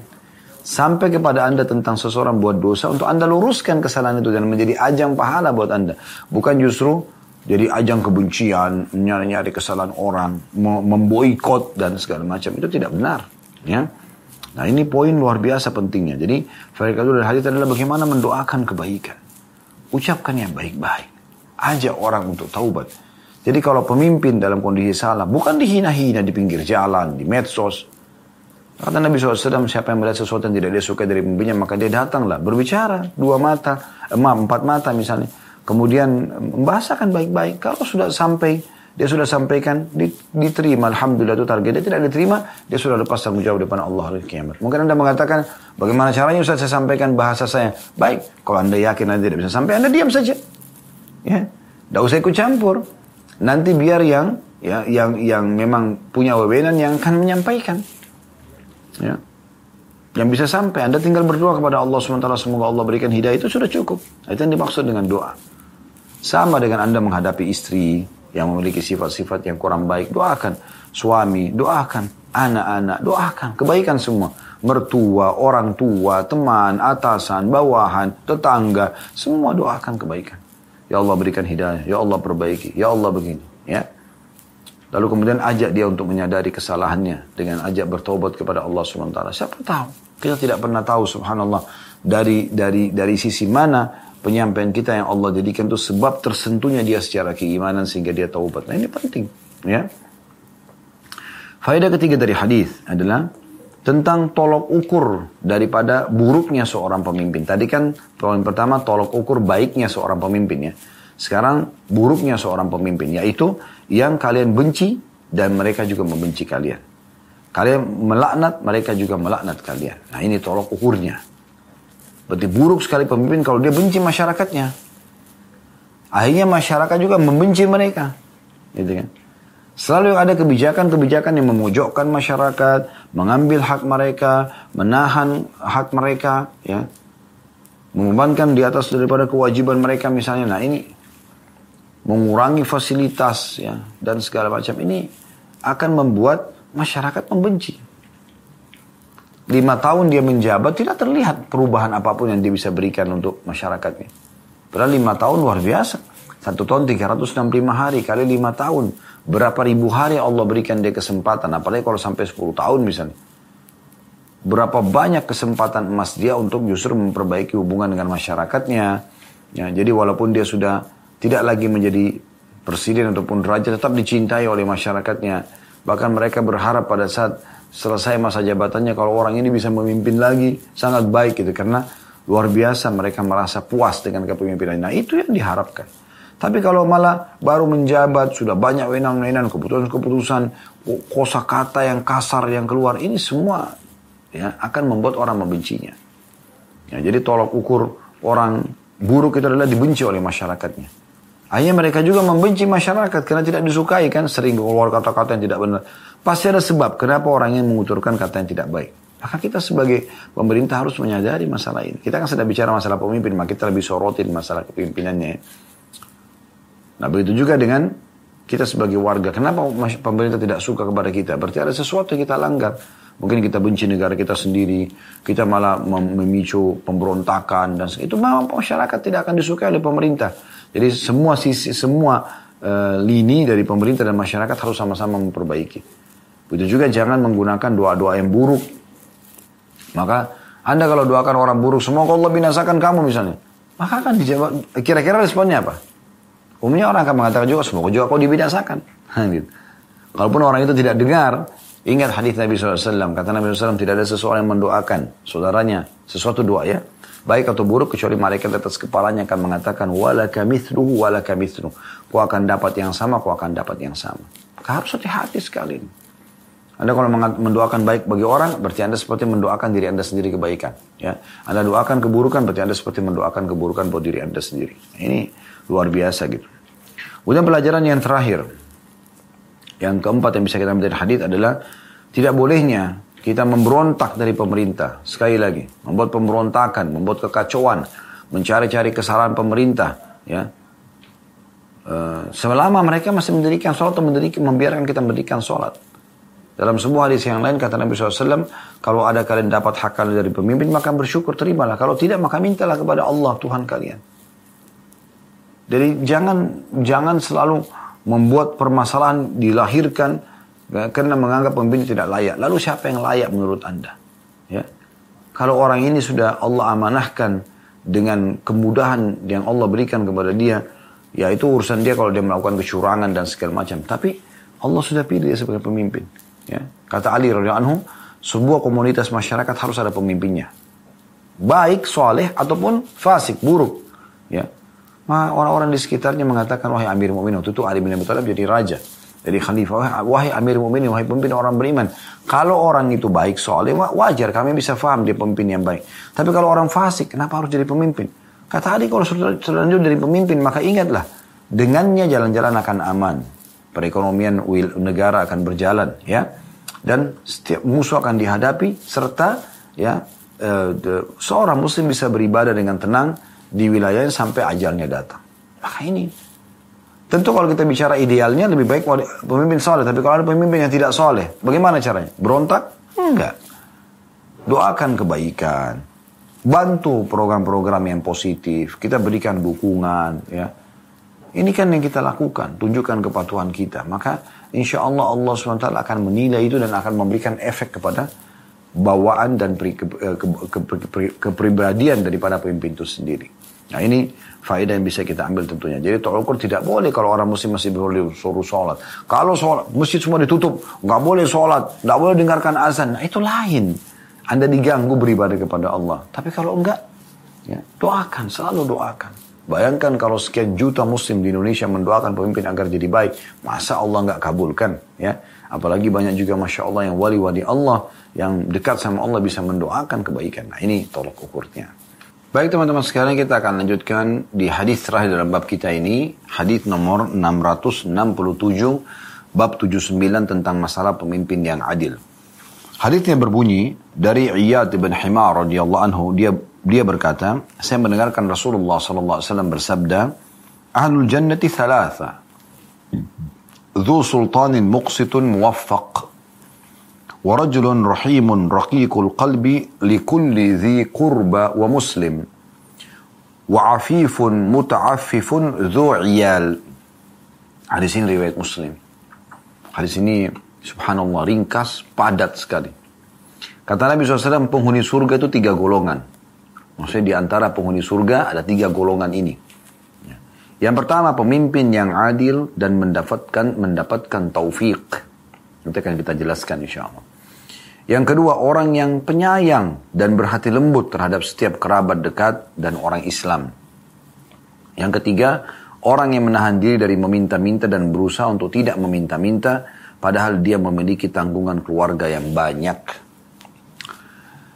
sampai kepada Anda tentang seseorang buat dosa untuk Anda luruskan kesalahan itu dan menjadi ajang pahala buat Anda. Bukan justru jadi ajang kebencian, nyari-nyari kesalahan orang, memboikot dan segala macam. Itu tidak benar. Ya. Nah ini poin luar biasa pentingnya. Jadi faedah dari hadis adalah bagaimana mendoakan kebaikan. Ucapkan yang baik-baik. Ajak orang untuk taubat. Jadi kalau pemimpin dalam kondisi salah, bukan dihina-hina di pinggir jalan, di medsos, Kata Nabi SAW, siapa yang melihat sesuatu yang tidak dia suka dari pemimpinnya, maka dia datanglah, berbicara, dua mata, eh, empat mata misalnya. Kemudian membahasakan baik-baik. Kalau sudah sampai, dia sudah sampaikan, diterima. Alhamdulillah itu target. Dia tidak diterima, dia sudah lepas tanggung jawab depan Allah. Mungkin Anda mengatakan, bagaimana caranya Ustaz saya sampaikan bahasa saya? Baik, kalau Anda yakin Anda tidak bisa sampai, Anda diam saja. Ya, tidak usah ikut campur. Nanti biar yang ya yang yang memang punya wewenang yang akan menyampaikan. Ya. Yang bisa sampai, Anda tinggal berdoa kepada Allah SWT, semoga Allah berikan hidayah, itu sudah cukup. Itu yang dimaksud dengan doa. Sama dengan Anda menghadapi istri yang memiliki sifat-sifat yang kurang baik, doakan. Suami, doakan. Anak-anak, doakan. Kebaikan semua. Mertua, orang tua, teman, atasan, bawahan, tetangga, semua doakan kebaikan. Ya Allah berikan hidayah, Ya Allah perbaiki, Ya Allah begini. Ya, Lalu kemudian ajak dia untuk menyadari kesalahannya dengan ajak bertobat kepada Allah SWT. Siapa tahu? Kita tidak pernah tahu subhanallah dari dari dari sisi mana penyampaian kita yang Allah jadikan itu sebab tersentuhnya dia secara keimanan sehingga dia taubat. Nah ini penting, ya. Faedah ketiga dari hadis adalah tentang tolok ukur daripada buruknya seorang pemimpin. Tadi kan poin pertama tolok ukur baiknya seorang pemimpin ya. Sekarang buruknya seorang pemimpin yaitu yang kalian benci dan mereka juga membenci kalian. Kalian melaknat, mereka juga melaknat kalian. Nah ini tolok ukurnya. Berarti buruk sekali pemimpin kalau dia benci masyarakatnya. Akhirnya masyarakat juga membenci mereka. Gitu kan. Selalu ada kebijakan-kebijakan yang memojokkan masyarakat, mengambil hak mereka, menahan hak mereka, ya, membebankan di atas daripada kewajiban mereka misalnya. Nah ini mengurangi fasilitas ya dan segala macam ini akan membuat masyarakat membenci. Lima tahun dia menjabat tidak terlihat perubahan apa pun yang dia bisa berikan untuk masyarakatnya. Padahal lima tahun luar biasa. Satu tahun 365 hari kali lima tahun. Berapa ribu hari Allah berikan dia kesempatan. Apalagi kalau sampai 10 tahun misalnya. Berapa banyak kesempatan emas dia untuk justru memperbaiki hubungan dengan masyarakatnya. Ya, jadi walaupun dia sudah tidak lagi menjadi presiden ataupun raja tetap dicintai oleh masyarakatnya. Bahkan mereka berharap pada saat selesai masa jabatannya kalau orang ini bisa memimpin lagi sangat baik gitu karena luar biasa mereka merasa puas dengan kepemimpinan. Nah itu yang diharapkan. Tapi kalau malah baru menjabat sudah banyak wenang-wenang keputusan-keputusan kosa kata yang kasar yang keluar ini semua ya akan membuat orang membencinya. Ya, jadi tolok ukur orang buruk itu adalah dibenci oleh masyarakatnya. Akhirnya mereka juga membenci masyarakat karena tidak disukai kan sering keluar kata-kata yang tidak benar. Pasti ada sebab kenapa orang ini menguturkan kata yang tidak baik. Maka kita sebagai pemerintah harus menyadari masalah ini. Kita kan sedang bicara masalah pemimpin, maka kita lebih sorotin masalah kepemimpinannya. Nah begitu juga dengan kita sebagai warga. Kenapa pemerintah tidak suka kepada kita? Berarti ada sesuatu yang kita langgar. Mungkin kita benci negara kita sendiri, kita malah memicu pemberontakan dan itu memang masyarakat tidak akan disukai oleh pemerintah. Jadi semua sisi semua uh, lini dari pemerintah dan masyarakat harus sama-sama memperbaiki. Begitu juga jangan menggunakan doa-doa yang buruk. Maka Anda kalau doakan orang buruk, semoga Allah binasakan kamu misalnya. Maka akan dijawab, kira-kira responnya apa? Umumnya orang akan mengatakan juga, semoga juga kau dibinasakan. gitu. Kalaupun orang itu tidak dengar, ingat hadis Nabi SAW. Kata Nabi SAW, tidak ada seseorang yang mendoakan saudaranya sesuatu doa ya. Baik atau buruk, kecuali malaikat atas kepalanya akan mengatakan, walaka mithluhu, walaka mithluhu. Kau akan dapat yang sama, kau akan dapat yang sama. Harus hati-hati sekali. Anda kalau mendoakan baik bagi orang, berarti Anda seperti mendoakan diri Anda sendiri kebaikan. Ya, Anda doakan keburukan, berarti Anda seperti mendoakan keburukan buat diri Anda sendiri. Ini luar biasa gitu. Kemudian pelajaran yang terakhir, yang keempat yang bisa kita ambil dari hadis adalah tidak bolehnya kita memberontak dari pemerintah. Sekali lagi, membuat pemberontakan, membuat kekacauan, mencari-cari kesalahan pemerintah. Ya, Uh, selama mereka masih mendirikan sholat atau mendirikan, membiarkan kita mendirikan sholat. Dalam sebuah hadis yang lain kata Nabi SAW, kalau ada kalian dapat hak kalian dari pemimpin, maka bersyukur, terimalah. Kalau tidak, maka mintalah kepada Allah, Tuhan kalian. Jadi jangan jangan selalu membuat permasalahan dilahirkan ya, karena menganggap pemimpin tidak layak. Lalu siapa yang layak menurut Anda? Ya. Kalau orang ini sudah Allah amanahkan dengan kemudahan yang Allah berikan kepada dia, ya itu urusan dia kalau dia melakukan kecurangan dan segala macam. Tapi Allah sudah pilih dia sebagai pemimpin. Ya. Kata Ali radhiyallahu anhu, sebuah komunitas masyarakat harus ada pemimpinnya. Baik, soleh ataupun fasik, buruk. Ya. Orang-orang di sekitarnya mengatakan, wahai Amir Mu'minin, waktu itu Ali bin Abi Thalib jadi raja. Jadi khalifah, wahai Amir Mu'minin, wahai pemimpin orang beriman. Kalau orang itu baik, soleh, wajar kami bisa faham dia pemimpin yang baik. Tapi kalau orang fasik, kenapa harus jadi pemimpin? Kata Ali, kalau selanjutnya dari pemimpin, maka ingatlah, dengannya jalan-jalan akan aman perekonomian negara akan berjalan ya dan setiap musuh akan dihadapi serta ya uh, seorang muslim bisa beribadah dengan tenang di wilayahnya sampai ajalnya datang. Maka ini tentu kalau kita bicara idealnya lebih baik pemimpin soleh. Tapi kalau ada pemimpin yang tidak soleh bagaimana caranya? Berontak? Enggak. Doakan kebaikan. Bantu program-program yang positif. Kita berikan dukungan ya. Ini kan yang kita lakukan, tunjukkan kepatuhan kita. Maka insya Allah Allah SWT akan menilai itu dan akan memberikan efek kepada bawaan dan pri, ke, ke, ke, ke, kepribadian daripada pemimpin itu sendiri. Nah ini faedah yang bisa kita ambil tentunya. Jadi tolong ukur tidak boleh kalau orang muslim masih boleh suruh sholat. Kalau sholat, masjid semua ditutup, nggak boleh sholat, nggak boleh dengarkan azan. Nah itu lain. Anda diganggu beribadah kepada Allah. Tapi kalau enggak, ya, doakan, selalu doakan. Bayangkan kalau sekian juta muslim di Indonesia mendoakan pemimpin agar jadi baik. Masa Allah nggak kabulkan? ya? Apalagi banyak juga Masya Allah yang wali-wali Allah yang dekat sama Allah bisa mendoakan kebaikan. Nah ini tolok ukurnya. Baik teman-teman sekarang kita akan lanjutkan di hadis terakhir dalam bab kita ini. Hadis nomor 667 bab 79 tentang masalah pemimpin yang adil. Hadisnya berbunyi dari Iyad bin Himar radhiyallahu anhu dia dia berkata, saya mendengarkan Rasulullah wasallam bersabda, "Ahlul jannati thalatha. Muwaffaq. Wa rajulun rahimun raqiqul qalbi likulli dhi qurba wa muslim. Wa afifun muta'affifun dhu iyal." Hadis ini riwayat Muslim. Hadis ini subhanallah ringkas, padat sekali. Kata Nabi SAW, penghuni surga itu tiga golongan. Maksudnya di antara penghuni surga ada tiga golongan ini. Ya. Yang pertama pemimpin yang adil dan mendapatkan mendapatkan taufik. Nanti akan kita jelaskan insya Allah. Yang kedua orang yang penyayang dan berhati lembut terhadap setiap kerabat dekat dan orang Islam. Yang ketiga orang yang menahan diri dari meminta-minta dan berusaha untuk tidak meminta-minta padahal dia memiliki tanggungan keluarga yang banyak.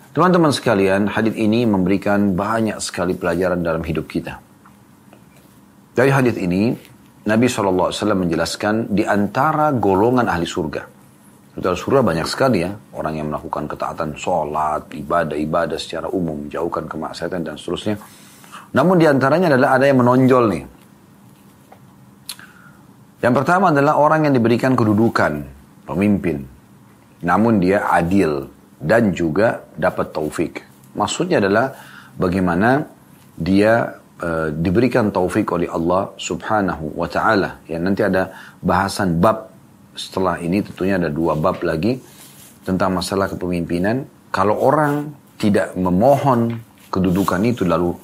Teman-teman sekalian, hadis ini memberikan banyak sekali pelajaran dalam hidup kita. Dari hadis ini, Nabi SAW menjelaskan di antara golongan ahli surga. Di surga banyak sekali ya, orang yang melakukan ketaatan sholat, ibadah-ibadah secara umum, jauhkan kemaksiatan dan seterusnya. Namun di antaranya adalah ada yang menonjol nih. Yang pertama adalah orang yang diberikan kedudukan, pemimpin. Namun dia adil, dan juga dapat taufik. Maksudnya adalah bagaimana dia uh, diberikan taufik oleh Allah Subhanahu wa taala. Ya nanti ada bahasan bab setelah ini tentunya ada dua bab lagi tentang masalah kepemimpinan. Kalau orang tidak memohon kedudukan itu lalu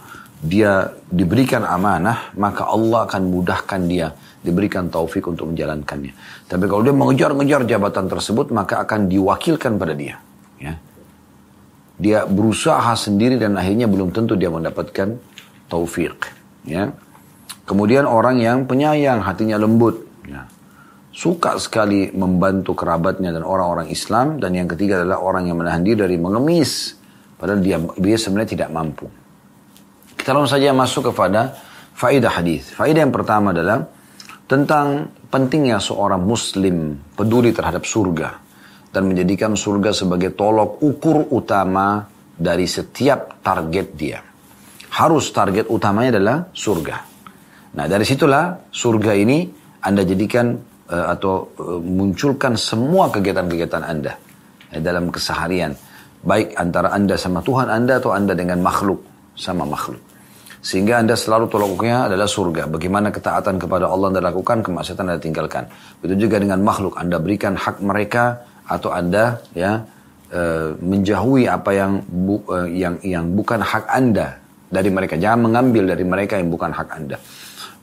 dia diberikan amanah, maka Allah akan mudahkan dia, diberikan taufik untuk menjalankannya. Tapi kalau dia mengejar-ngejar jabatan tersebut, maka akan diwakilkan pada dia. Ya. Dia berusaha sendiri dan akhirnya belum tentu dia mendapatkan taufik. Ya. Kemudian orang yang penyayang, hatinya lembut. Ya. Suka sekali membantu kerabatnya dan orang-orang Islam. Dan yang ketiga adalah orang yang menahan diri dari mengemis. Padahal dia, dia sebenarnya tidak mampu. Kita langsung saja masuk kepada faidah hadis. Faidah yang pertama adalah tentang pentingnya seorang muslim peduli terhadap surga dan menjadikan surga sebagai tolok ukur utama dari setiap target dia. Harus target utamanya adalah surga. Nah, dari situlah surga ini Anda jadikan uh, atau uh, munculkan semua kegiatan-kegiatan Anda uh, dalam keseharian, baik antara Anda sama Tuhan Anda atau Anda dengan makhluk sama makhluk. Sehingga Anda selalu tolak adalah surga. Bagaimana ketaatan kepada Allah Anda lakukan, kemaksiatan Anda tinggalkan. Begitu juga dengan makhluk. Anda berikan hak mereka atau Anda ya menjauhi apa yang bu, yang yang bukan hak Anda dari mereka. Jangan mengambil dari mereka yang bukan hak Anda.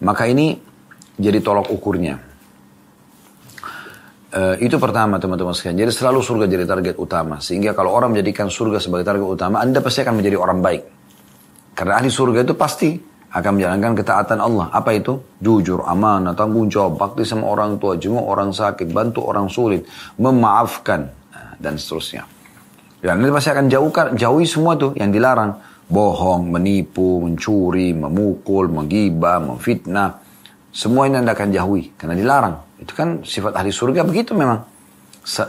Maka ini jadi tolak ukurnya. E, itu pertama teman-teman sekalian. Jadi selalu surga jadi target utama. Sehingga kalau orang menjadikan surga sebagai target utama, Anda pasti akan menjadi orang baik. Karena ahli surga itu pasti akan menjalankan ketaatan Allah. Apa itu? Jujur, amanah, tanggung jawab, bakti sama orang tua, jenguk orang sakit, bantu orang sulit, memaafkan, nah, dan seterusnya. Dan ini pasti akan jauhkan, jauhi semua tuh yang dilarang. Bohong, menipu, mencuri, memukul, menggibah, memfitnah. Semua ini anda akan jauhi, karena dilarang. Itu kan sifat ahli surga begitu memang.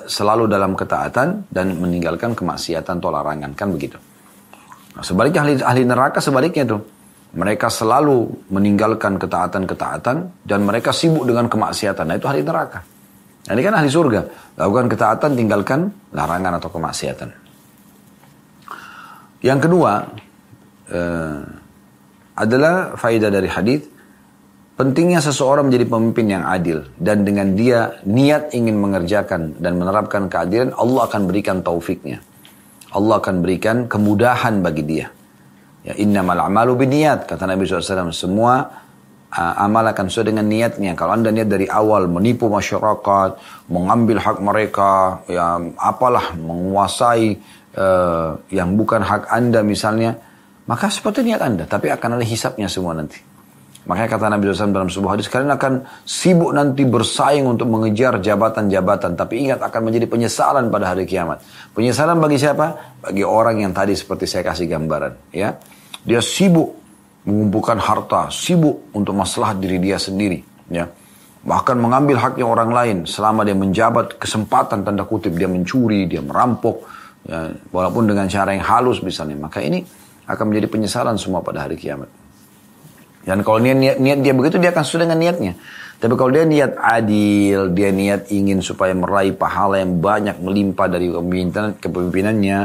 Selalu dalam ketaatan dan meninggalkan kemaksiatan atau larangan. Kan begitu. Nah, sebaliknya ahli, ahli neraka sebaliknya tuh. Mereka selalu meninggalkan ketaatan-ketaatan dan mereka sibuk dengan kemaksiatan. Nah itu ahli neraka. Nah, ini kan ahli surga. Lakukan ketaatan, tinggalkan larangan atau kemaksiatan. Yang kedua eh, adalah faedah dari hadis pentingnya seseorang menjadi pemimpin yang adil dan dengan dia niat ingin mengerjakan dan menerapkan keadilan Allah akan berikan taufiknya. Allah akan berikan kemudahan bagi dia. Ya, innamal amalu biniat, kata Nabi SAW. Semua uh, amal akan sesuai dengan niatnya. Kalau anda niat dari awal menipu masyarakat, mengambil hak mereka, ya apalah, menguasai uh, yang bukan hak anda misalnya, maka seperti niat anda. Tapi akan ada hisapnya semua nanti. Makanya kata Nabi SAW dalam sebuah hadis, kalian akan sibuk nanti bersaing untuk mengejar jabatan-jabatan. Tapi ingat akan menjadi penyesalan pada hari kiamat. Penyesalan bagi siapa? Bagi orang yang tadi seperti saya kasih gambaran. ya Dia sibuk mengumpulkan harta, sibuk untuk masalah diri dia sendiri. ya Bahkan mengambil haknya orang lain selama dia menjabat kesempatan tanda kutip. Dia mencuri, dia merampok. Ya, walaupun dengan cara yang halus misalnya. Maka ini akan menjadi penyesalan semua pada hari kiamat. Dan kalau niat, niat, niat dia begitu, dia akan sesuai dengan niatnya. Tapi kalau dia niat adil, dia niat ingin supaya meraih pahala yang banyak melimpah dari kepemimpinan, kepemimpinannya,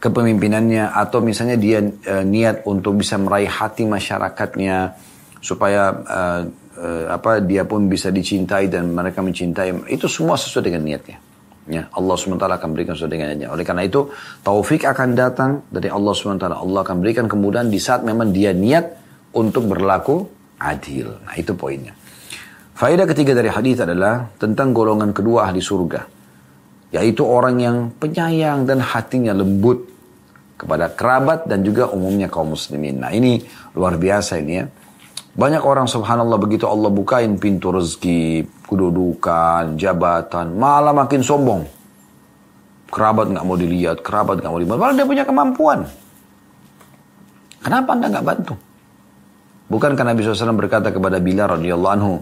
kepemimpinannya, atau misalnya dia e, niat untuk bisa meraih hati masyarakatnya, supaya e, e, apa dia pun bisa dicintai dan mereka mencintai, itu semua sesuai dengan niatnya. Ya, Allah SWT akan berikan sesuai dengan niatnya. Oleh karena itu, taufik akan datang dari Allah SWT. Allah akan berikan kemudahan di saat memang dia niat untuk berlaku adil. Nah itu poinnya. Faedah ketiga dari hadis adalah tentang golongan kedua ahli surga. Yaitu orang yang penyayang dan hatinya lembut kepada kerabat dan juga umumnya kaum muslimin. Nah ini luar biasa ini ya. Banyak orang subhanallah begitu Allah bukain pintu rezeki, kedudukan, jabatan, malah makin sombong. Kerabat nggak mau dilihat, kerabat nggak mau dilihat. Malah dia punya kemampuan. Kenapa anda nggak bantu? Bukankah Nabi SAW berkata kepada Bilal radhiyallahu anhu,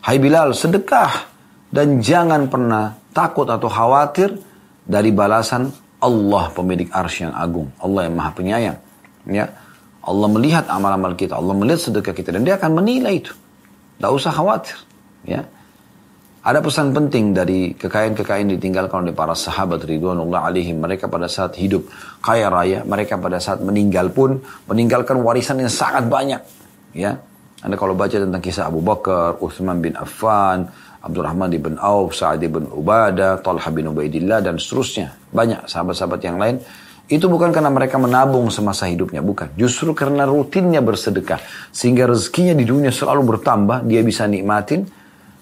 Hai Bilal, sedekah dan jangan pernah takut atau khawatir dari balasan Allah pemilik arsy yang agung, Allah yang maha penyayang. Ya, Allah melihat amal-amal kita, Allah melihat sedekah kita dan Dia akan menilai itu. Tidak usah khawatir. Ya, ada pesan penting dari kekayaan-kekayaan ditinggalkan oleh para sahabat Ridwanullah alaihim. Mereka pada saat hidup kaya raya, mereka pada saat meninggal pun meninggalkan warisan yang sangat banyak ya anda kalau baca tentang kisah Abu Bakar, Uthman bin Affan, Abdurrahman bin Auf, Sa'ad bin Ubadah, Talha bin Ubaidillah dan seterusnya. Banyak sahabat-sahabat yang lain Itu bukan karena mereka menabung semasa hidupnya, bukan. Justru karena rutinnya bersedekah. Sehingga rezekinya di dunia selalu bertambah, dia bisa nikmatin.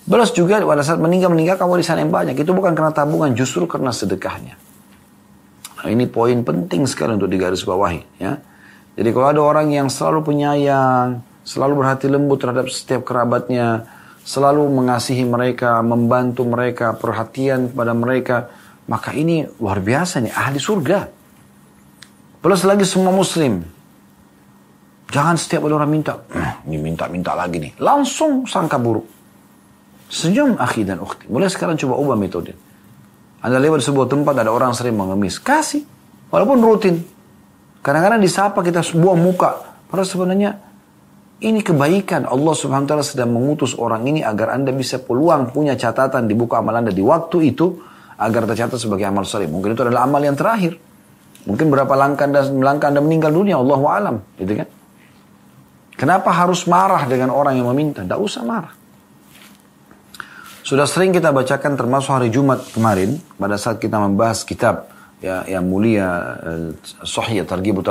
Belas juga pada saat meninggal-meninggal kamu di sana yang banyak. Itu bukan karena tabungan, justru karena sedekahnya. Nah, ini poin penting sekali untuk digarisbawahi. Ya. Jadi kalau ada orang yang selalu penyayang, selalu berhati lembut terhadap setiap kerabatnya, selalu mengasihi mereka, membantu mereka, perhatian kepada mereka, maka ini luar biasa nih, ahli surga. Plus lagi semua muslim. Jangan setiap orang minta, ini minta-minta lagi nih. Langsung sangka buruk. Senyum akhi dan ukhti. Mulai sekarang coba ubah metode. Anda lewat sebuah tempat ada orang sering mengemis. Kasih. Walaupun rutin. Kadang-kadang disapa kita sebuah muka. Padahal sebenarnya ini kebaikan. Allah subhanahu wa ta'ala sedang mengutus orang ini agar Anda bisa peluang punya catatan di buku amal Anda di waktu itu. Agar tercatat sebagai amal saleh. Mungkin itu adalah amal yang terakhir. Mungkin berapa langkah anda, langkah anda meninggal dunia, Allah alam, gitu kan? Kenapa harus marah dengan orang yang meminta? Tidak usah marah. Sudah sering kita bacakan termasuk hari Jumat kemarin pada saat kita membahas kitab ya yang mulia uh, Sahih Tarhib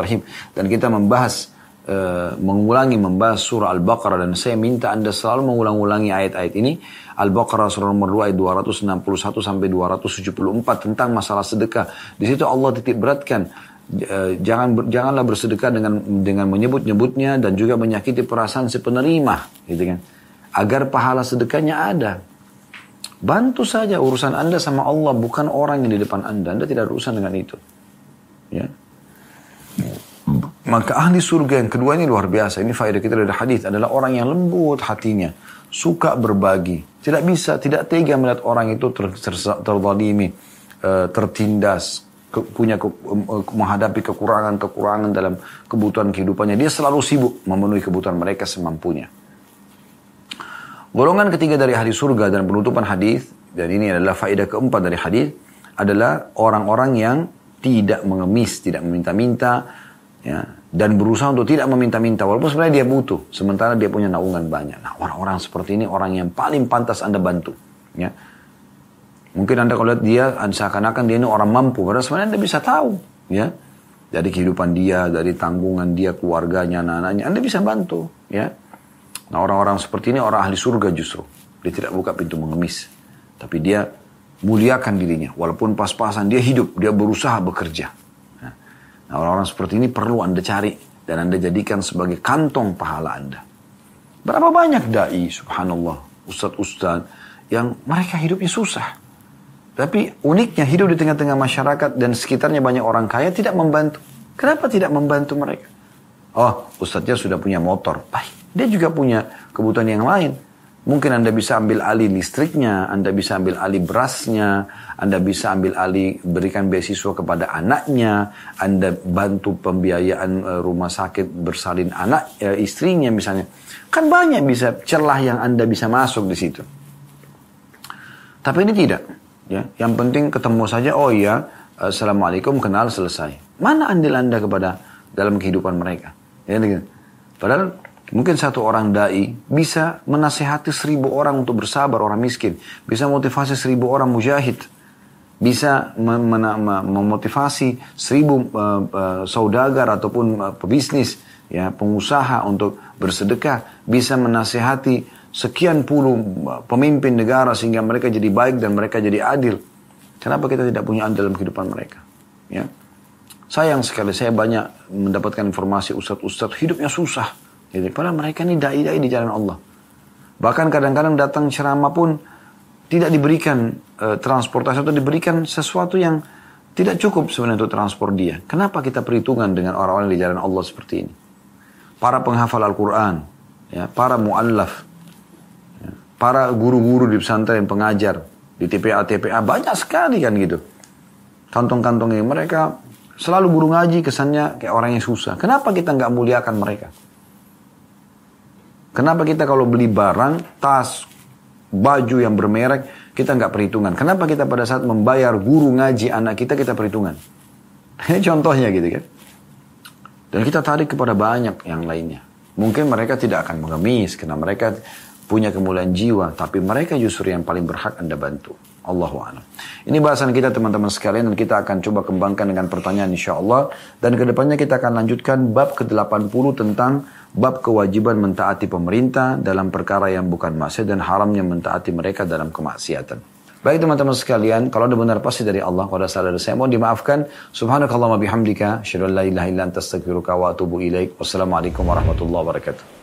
dan kita membahas uh, mengulangi membahas surah Al-Baqarah dan saya minta Anda selalu mengulang-ulangi ayat-ayat ini Al-Baqarah surah nomor 2 ayat 261 sampai 274 tentang masalah sedekah. Di situ Allah titik beratkan e, jangan janganlah bersedekah dengan dengan menyebut-nyebutnya dan juga menyakiti perasaan si penerima, gitu kan. Agar pahala sedekahnya ada. Bantu saja urusan Anda sama Allah, bukan orang yang di depan Anda. Anda tidak ada urusan dengan itu. Ya. Maka ahli surga yang kedua ini luar biasa. Ini faedah kita dari hadis adalah orang yang lembut hatinya suka berbagi. Tidak bisa, tidak tega melihat orang itu ter, ter, terzalimi, uh, tertindas, punya ke, uh, menghadapi kekurangan-kekurangan dalam kebutuhan kehidupannya. Dia selalu sibuk memenuhi kebutuhan mereka semampunya. Golongan ketiga dari hadis surga dan penutupan hadis dan ini adalah faedah keempat dari hadis adalah orang-orang yang tidak mengemis, tidak meminta-minta, ya, dan berusaha untuk tidak meminta-minta walaupun sebenarnya dia butuh. Sementara dia punya naungan banyak. Nah orang-orang seperti ini orang yang paling pantas anda bantu. Ya. Mungkin anda kalau lihat dia seakan-akan dia ini orang mampu. Padahal sebenarnya anda bisa tahu. Ya. Dari kehidupan dia dari tanggungan dia keluarganya anak-anaknya anda bisa bantu. Ya. Nah orang-orang seperti ini orang ahli surga justru. Dia tidak buka pintu mengemis. Tapi dia muliakan dirinya. Walaupun pas-pasan dia hidup dia berusaha bekerja Nah, orang-orang seperti ini perlu Anda cari dan Anda jadikan sebagai kantong pahala Anda. Berapa banyak dai, subhanallah, ustadz-ustadz yang mereka hidupnya susah. Tapi uniknya hidup di tengah-tengah masyarakat dan sekitarnya banyak orang kaya tidak membantu. Kenapa tidak membantu mereka? Oh, ustadznya sudah punya motor. Baik, dia juga punya kebutuhan yang lain. Mungkin Anda bisa ambil alih listriknya, Anda bisa ambil alih berasnya, Anda bisa ambil alih berikan beasiswa kepada anaknya, Anda bantu pembiayaan uh, rumah sakit bersalin anak uh, istrinya misalnya. Kan banyak bisa celah yang Anda bisa masuk di situ. Tapi ini tidak. Ya, yang penting ketemu saja. Oh iya, assalamualaikum, kenal selesai. Mana andil Anda kepada dalam kehidupan mereka? Ya, gitu. Padahal Mungkin satu orang dai bisa menasehati seribu orang untuk bersabar orang miskin. Bisa motivasi seribu orang mujahid. Bisa memotivasi seribu uh, uh, saudagar ataupun uh, pebisnis, ya, pengusaha untuk bersedekah. Bisa menasehati sekian puluh pemimpin negara sehingga mereka jadi baik dan mereka jadi adil. Kenapa kita tidak punya andil dalam kehidupan mereka? Ya. Sayang sekali saya banyak mendapatkan informasi ustadz-ustadz hidupnya susah Gitu. Padahal mereka ini dai-dai di jalan Allah. Bahkan kadang-kadang datang ceramah pun tidak diberikan e, transportasi atau diberikan sesuatu yang tidak cukup sebenarnya untuk transport dia. Kenapa kita perhitungan dengan orang-orang di jalan Allah seperti ini? Para penghafal Al-Quran, ya, para mu'allaf, ya, para guru-guru di pesantren, pengajar, di TPA-TPA, banyak sekali kan gitu. Kantong-kantong ini mereka selalu guru ngaji kesannya kayak orang yang susah. Kenapa kita nggak muliakan mereka? Kenapa kita kalau beli barang, tas, baju yang bermerek, kita nggak perhitungan. Kenapa kita pada saat membayar guru ngaji anak kita, kita perhitungan. Ini contohnya gitu kan. Dan kita tarik kepada banyak yang lainnya. Mungkin mereka tidak akan mengemis karena mereka punya kemuliaan jiwa. Tapi mereka justru yang paling berhak Anda bantu. Allahu a'lam. Ini bahasan kita teman-teman sekalian dan kita akan coba kembangkan dengan pertanyaan insya Allah. Dan ke depannya kita akan lanjutkan bab ke-80 tentang bab kewajiban mentaati pemerintah dalam perkara yang bukan maksiat dan haramnya mentaati mereka dalam kemaksiatan. Baik teman-teman sekalian, kalau ada benar pasti dari Allah, kalau ada salah dari saya mohon dimaafkan. Subhanakallah bihamdika, syirullah ilaha illa anta astaghfiruka wa atubu ilaik. Wassalamualaikum warahmatullahi wabarakatuh.